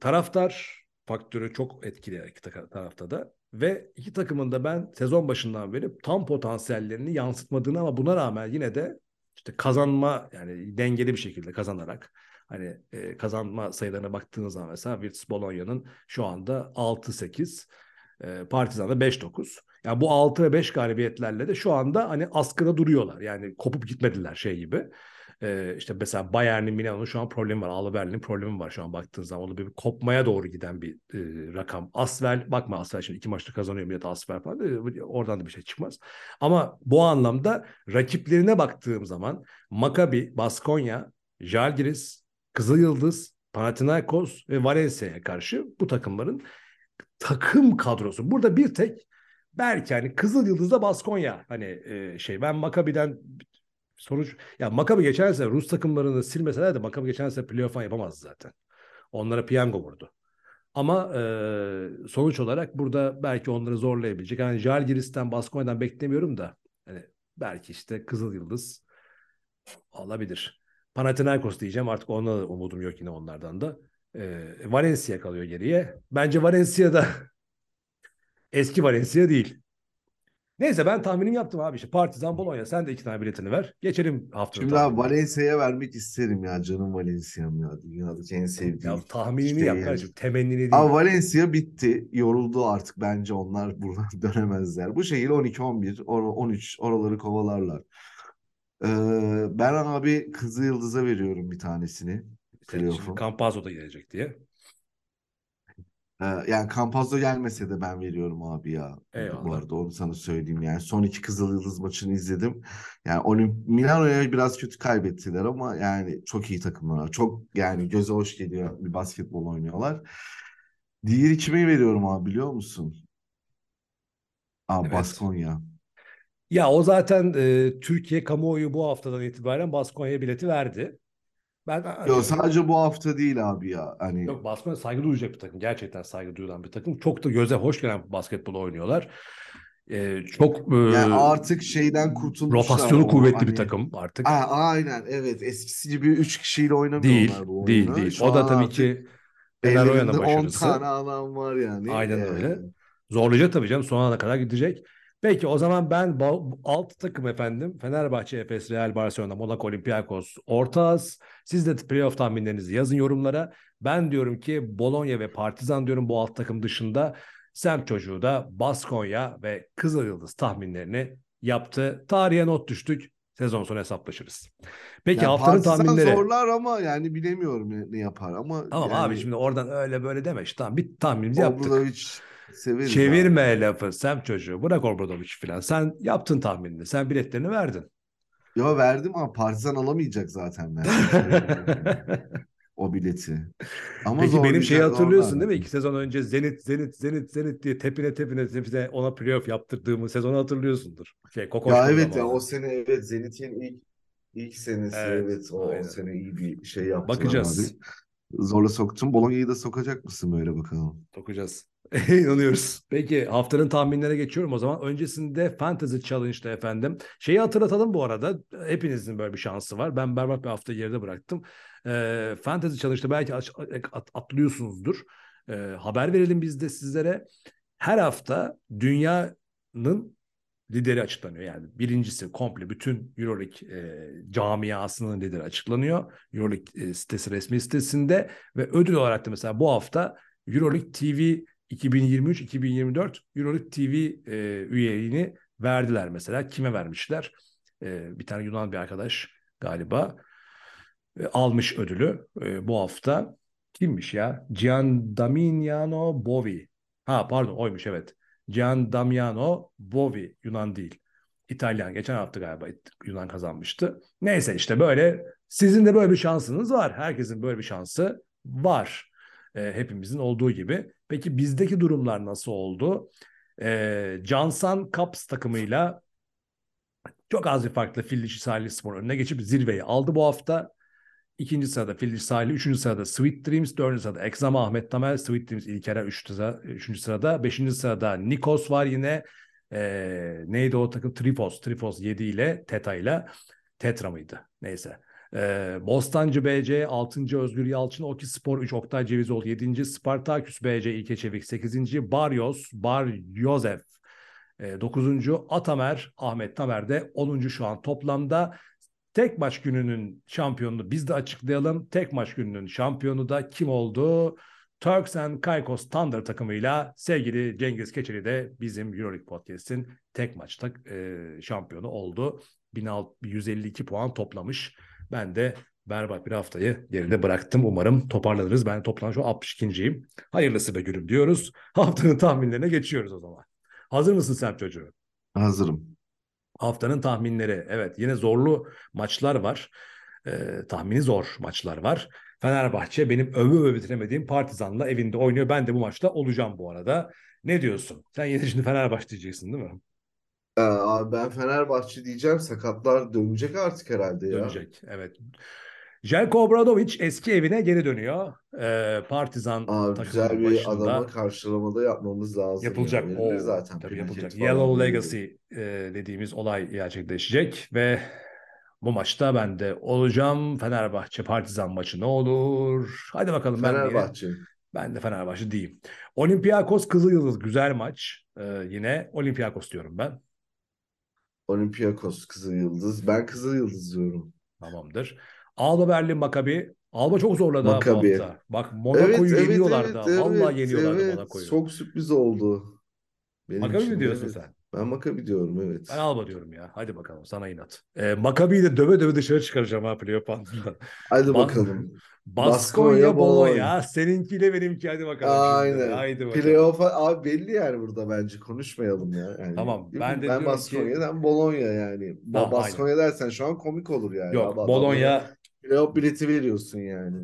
taraftar faktörü çok etkili iki ta- tarafta da. Ve iki takımın da ben sezon başından beri tam potansiyellerini yansıtmadığını ama buna rağmen yine de işte kazanma yani dengeli bir şekilde kazanarak hani e, kazanma sayılarına baktığınız zaman mesela Virtus Bologna'nın şu anda 6-8 e, Partizan'da 5-9. Yani bu 6 ve 5 galibiyetlerle de şu anda hani askıda duruyorlar. Yani kopup gitmediler şey gibi. E, işte mesela Bayern'in Milano'nun şu an problemi var. Berlin'in problemi var şu an baktığın zaman. O da bir kopmaya doğru giden bir e, rakam. Asvel bakma Asvel şimdi iki maçta kazanıyor millet Asvel falan. E, oradan da bir şey çıkmaz. Ama bu anlamda rakiplerine baktığım zaman Maccabi, Baskonya, Žalgiris, Kızıl Yıldız, Panathinaikos ve Valencia'ya karşı bu takımların takım kadrosu. Burada bir tek belki hani Kızıl Yıldız'da Baskonya hani e, şey ben Maccabi'den sonuç ya Maccabi geçen sene Rus takımlarını silmeseler de Maccabi geçen sene playoff falan yapamazdı zaten. Onlara piyango vurdu. Ama e, sonuç olarak burada belki onları zorlayabilecek. Yani Žalgiris'ten Baskonya'dan beklemiyorum da hani belki işte Kızıl Yıldız olabilir. Panathinaikos diyeceğim artık ona da umudum yok yine onlardan da. E, Valencia kalıyor geriye. Bence Valencia da eski Valencia değil. Neyse ben tahminim yaptım abi işte Partizan Bologna sen de iki tane biletini ver. Geçelim haftanın Şimdi abi tahminine. Valencia'ya vermek isterim ya canım Valencia'm ya dünyadaki en sevdiğim. Ya tahminini şey yap yani. kardeşim temennini değil. Abi Valencia bitti. Yoruldu artık bence onlar buradan dönemezler. Bu şehir 12-11, or 13 oraları kovalarlar. Ee, ben abi Kızıl Yıldız'a veriyorum bir tanesini. Playoff'u. Campazzo da gelecek diye. Ee, yani Campazzo gelmese de ben veriyorum abi ya. Bu Eyvallah. arada onu sana söyleyeyim yani. Son iki Kızıl Yıldız maçını izledim. Yani Olimp Milano'ya biraz kötü kaybettiler ama yani çok iyi takımlar. Çok yani göze hoş geliyor bir basketbol oynuyorlar. Diğeri kime veriyorum abi biliyor musun? Abi Evet. Baskonya. Ya o zaten e, Türkiye kamuoyu bu haftadan itibaren Baskonya'ya bileti verdi. Ben Yok sadece bu hafta değil abi ya. Hani Yok Baskonya saygı duyacak bir takım. Gerçekten saygı duyulan bir takım. Çok da göze hoş gelen basketbol oynuyorlar. E, çok e, yani artık şeyden kurtulmuşlar. rotasyonu O kuvvetli hani- bir takım artık. Aa, aynen evet eskisi gibi 3 kişiyle Değil, oynamıyorlar bu değil, oyunu. değil. Şu O da tabii ki Fener Oyana ellerinde 10 başarısı. tane adam var yani. Aynen Ee, öyle. Zorlayacak tabii canım. Son ana kadar gidecek. Peki o zaman ben alt takım efendim. Fenerbahçe, Efes, Real, Barcelona, Monaco, Olympiakos, Orta Az. Siz de playoff tahminlerinizi yazın yorumlara. Ben diyorum ki Bologna ve Partizan diyorum bu alt takım dışında. Semt çocuğu da Baskonya ve Kızıl Yıldız tahminlerini yaptı. Tarihe not düştük. Sezon sonu hesaplaşırız. Peki yani haftanın tahminleri. zorlar ama yani bilemiyorum ne, yapar ama Tamam yani abi şimdi oradan öyle böyle deme. İşte tamam bir tahminimizi yaptık. Severiz Çevirme lafı Sem çocuğu. Bırak Obradovic falan. Sen yaptın tahminini. Sen biletlerini verdin. abi. Yo verdim ama Partizan alamayacak zaten ben. o bileti. Ama Peki benim şeyi zorlayacak, hatırlıyorsun zorlar. değil mi? İki sezon önce Zenit, Zenit, Zenit, Zenit diye tepine tepine tepine ona playoff yaptırdığımı sezonu hatırlıyorsundur. Şey, Kokoş Ya evet ya o sene evet Zenit'in ilk ilk senesi Evet, evet, o, o aynen. sene iyi bir şey yaptılar Bakacağız. abi. Zorla soktum. Bologna'yı da sokacak mısın böyle bakalım. Sokacağız. İnanıyoruz. Peki haftanın tahminlere geçiyorum o zaman. Öncesinde Fantasy Challenge'da efendim. Şeyi hatırlatalım bu arada. Hepinizin böyle bir şansı var. Ben berbat bir hafta geride bıraktım. Ee, Fantasy Challenge'da belki atlıyorsunuzdur. Ee, haber verelim biz de sizlere. Her hafta dünyanın lideri açıklanıyor. Yani birincisi komple bütün Euroleague e, camiasının lideri açıklanıyor. Euroleague e, sitesi resmi sitesinde ve ödül olarak da mesela bu hafta Euroleague TV 2023-2024 Euroleague TV e, üyeliğini verdiler mesela. Kime vermişler? E, bir tane Yunan bir arkadaş galiba e, almış ödülü e, bu hafta. Kimmiş ya? Gian Damiano Bovi. Ha pardon oymuş evet. Gian Damiano Bovi Yunan değil. İtalyan. Geçen hafta galiba Yunan kazanmıştı. Neyse işte böyle sizin de böyle bir şansınız var. Herkesin böyle bir şansı var. E, hepimizin olduğu gibi. Peki bizdeki durumlar nasıl oldu? E, Cansan Caps takımıyla çok az bir farkla Fil Sahili Spor önüne geçip zirveyi aldı bu hafta. İkinci sırada Fil Sahili, üçüncü sırada Sweet Dreams, dördüncü sırada Exama Ahmet Tamel, Sweet Dreams İlker'e üçüncü sırada, üçüncü sırada, beşinci sırada Nikos var yine. E, neydi o takım? Trifos, Trifos 7 ile Teta ile. Tetra mıydı? Neyse. Ee, Bostancı BC 6. Özgür Yalçın, Oki Spor 3 Oktay Cevizoğlu 7. Spartaküs BC İlke Çevik 8. Baryos, Bar Yosef e, 9. Atamer, Ahmet Tamer de 10. şu an toplamda. Tek maç gününün şampiyonunu biz de açıklayalım. Tek maç gününün şampiyonu da kim oldu? Turks and Caicos Thunder takımıyla sevgili Cengiz Keçeli de bizim Euroleague Podcast'in tek maçta e, şampiyonu oldu. 152 puan toplamış. Ben de berbat bir haftayı geride bıraktım. Umarım toparlanırız. Ben toplam şu 62.yim. Hayırlısı be gülüm diyoruz. Haftanın tahminlerine geçiyoruz o zaman. Hazır mısın sen çocuğu? Hazırım. Haftanın tahminleri. Evet yine zorlu maçlar var. Ee, tahmini zor maçlar var. Fenerbahçe benim öve öve bitiremediğim Partizan'la evinde oynuyor. Ben de bu maçta olacağım bu arada. Ne diyorsun? Sen yine şimdi Fenerbahçe diyeceksin değil mi? Ee, abi ben Fenerbahçe diyeceğim. Sakatlar dönecek artık herhalde ya. Dönecek evet. Jelko Obradovic eski evine geri dönüyor. Ee, Partizan Abi güzel bir başında adama karşılamada yapmamız lazım. yapılacak. Yani. O zaten tabii yapılacak. Yellow. Legacy e, dediğimiz olay gerçekleşecek ve bu maçta ben de olacağım. Fenerbahçe Partizan maçı ne olur? Hadi bakalım ben de Fenerbahçe. ben de Fenerbahçe diyeyim. Olympiakos Kızılyıldız güzel maç. Ee, yine Olympiakos diyorum ben. Olympiakos Kızıl Yıldız. Ben Kızıl Yıldız diyorum. Tamamdır. Alba Berlin Maccabi. Alba çok zorladı ha bu hafta. Bak Monaco'yu yeniyorlardı. ha. Vallahi yeniyorlardı evet. Monaco'yu. Çok sürpriz oldu. Benim için mi diyorsun evet. sen? Ben Maccabi diyorum evet. Ben Alba diyorum ya. Hadi bakalım sana inat. Ee, Maccabi'yi de döve döve dışarı çıkaracağım ha playoff bandında. Hadi Ba- bakalım. Baskonya Bologna. Seninkiyle benimki hadi bakalım. şimdi. Aynen. Haydi bakalım. Playoff'a abi belli yani burada bence konuşmayalım ya. Yani, Tamam, ben de ben Baskonya'dan Bologna yani. Tamam, Baskonya dersen şu an komik olur yani. Yok Abi Bologna Playoff bileti veriyorsun yani.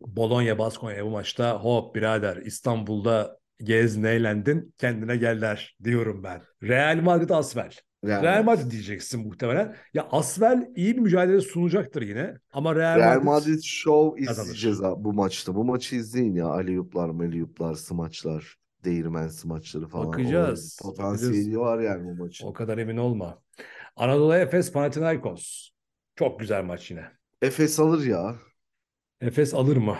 Bologna Baskonya bu maçta hop birader İstanbul'da gez eğlendin kendine gel der diyorum ben. Real Madrid Asvel. Yani Real Madrid diyeceksin muhtemelen. Ya Asvel iyi bir mücadele sunacaktır yine ama Real, Real Madrid, Madrid Show kazanır. izleyeceğiz abi bu maçta. Bu maçı izleyin ya. Aliyuplar, meliyuplar, smaçlar, değirmen smaçları falan. Bakacağız, O potansiyeli bakacağız. var yani bu maçın. o kadar emin olma. Anadolu Efes Panathinaikos. Çok güzel maç yine. Efes alır ya. Efes alır mı?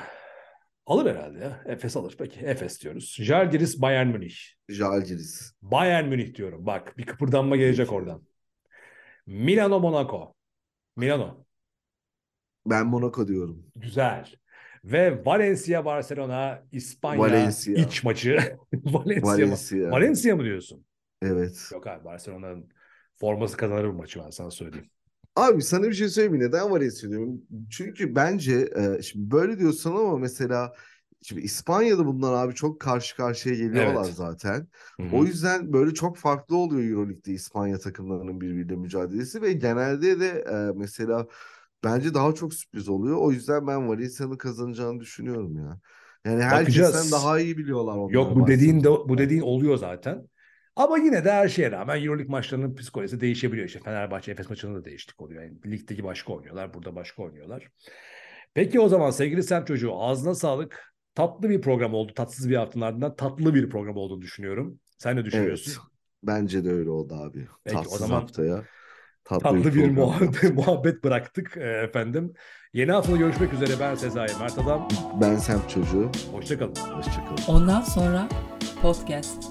Alır herhalde ya. Efes alır. Peki Efes diyoruz. Žalgiris Bayern Münih. Žalgiris. Bayern Münih diyorum. Bak bir kıpırdanma gelecek oradan. Milano Monaco. Milano. Ben Monaco diyorum. Güzel. Ve Valencia Barcelona İspanya Valencia. iç maçı. Valencia? Valencia. Valencia mı diyorsun? Evet. Yok abi Barcelona'nın forması kazanır bu maçı ben sana söyleyeyim. Abi sana bir şey söyleyeyim? Neden Valencia diyorum? Çünkü bence e, şimdi böyle diyorsun ama mesela şimdi İspanya'da bunlar abi çok karşı karşıya geliyorlar Evet. zaten. Hı-hı. O yüzden böyle çok farklı oluyor Euroleague'de İspanya takımlarının birbiriyle mücadelesi ve genelde de e, mesela bence daha çok sürpriz oluyor. O yüzden ben Valencia'nın kazanacağını düşünüyorum ya. Yani Bakacağız. herkesten daha iyi biliyorlar onlar Yok bu dediğin de bu dediğin oluyor zaten. Ama yine de her şeye rağmen Euroleague maçlarının psikolojisi değişebiliyor. İşte Fenerbahçe Efes maçında da değişiklik oluyor. Yani ligdeki başka oynuyorlar, burada başka oynuyorlar. Peki o zaman sevgili Sem çocuğu ağzına sağlık. Tatlı bir program oldu. Tatsız bir haftanın ardından tatlı bir program olduğunu düşünüyorum. Sen ne düşünüyorsun? Evet. Bence de öyle oldu abi. Peki, o Tatsız zaman haftaya tatlı, Tatlı bir muhabbet, yaptık. muhabbet bıraktık e, efendim. Yeni haftada görüşmek üzere. Ben Sezai Mert Adam. Ben Sem çocuğu. Hoşçakalın. Hoşçakalın. Ondan sonra podcast.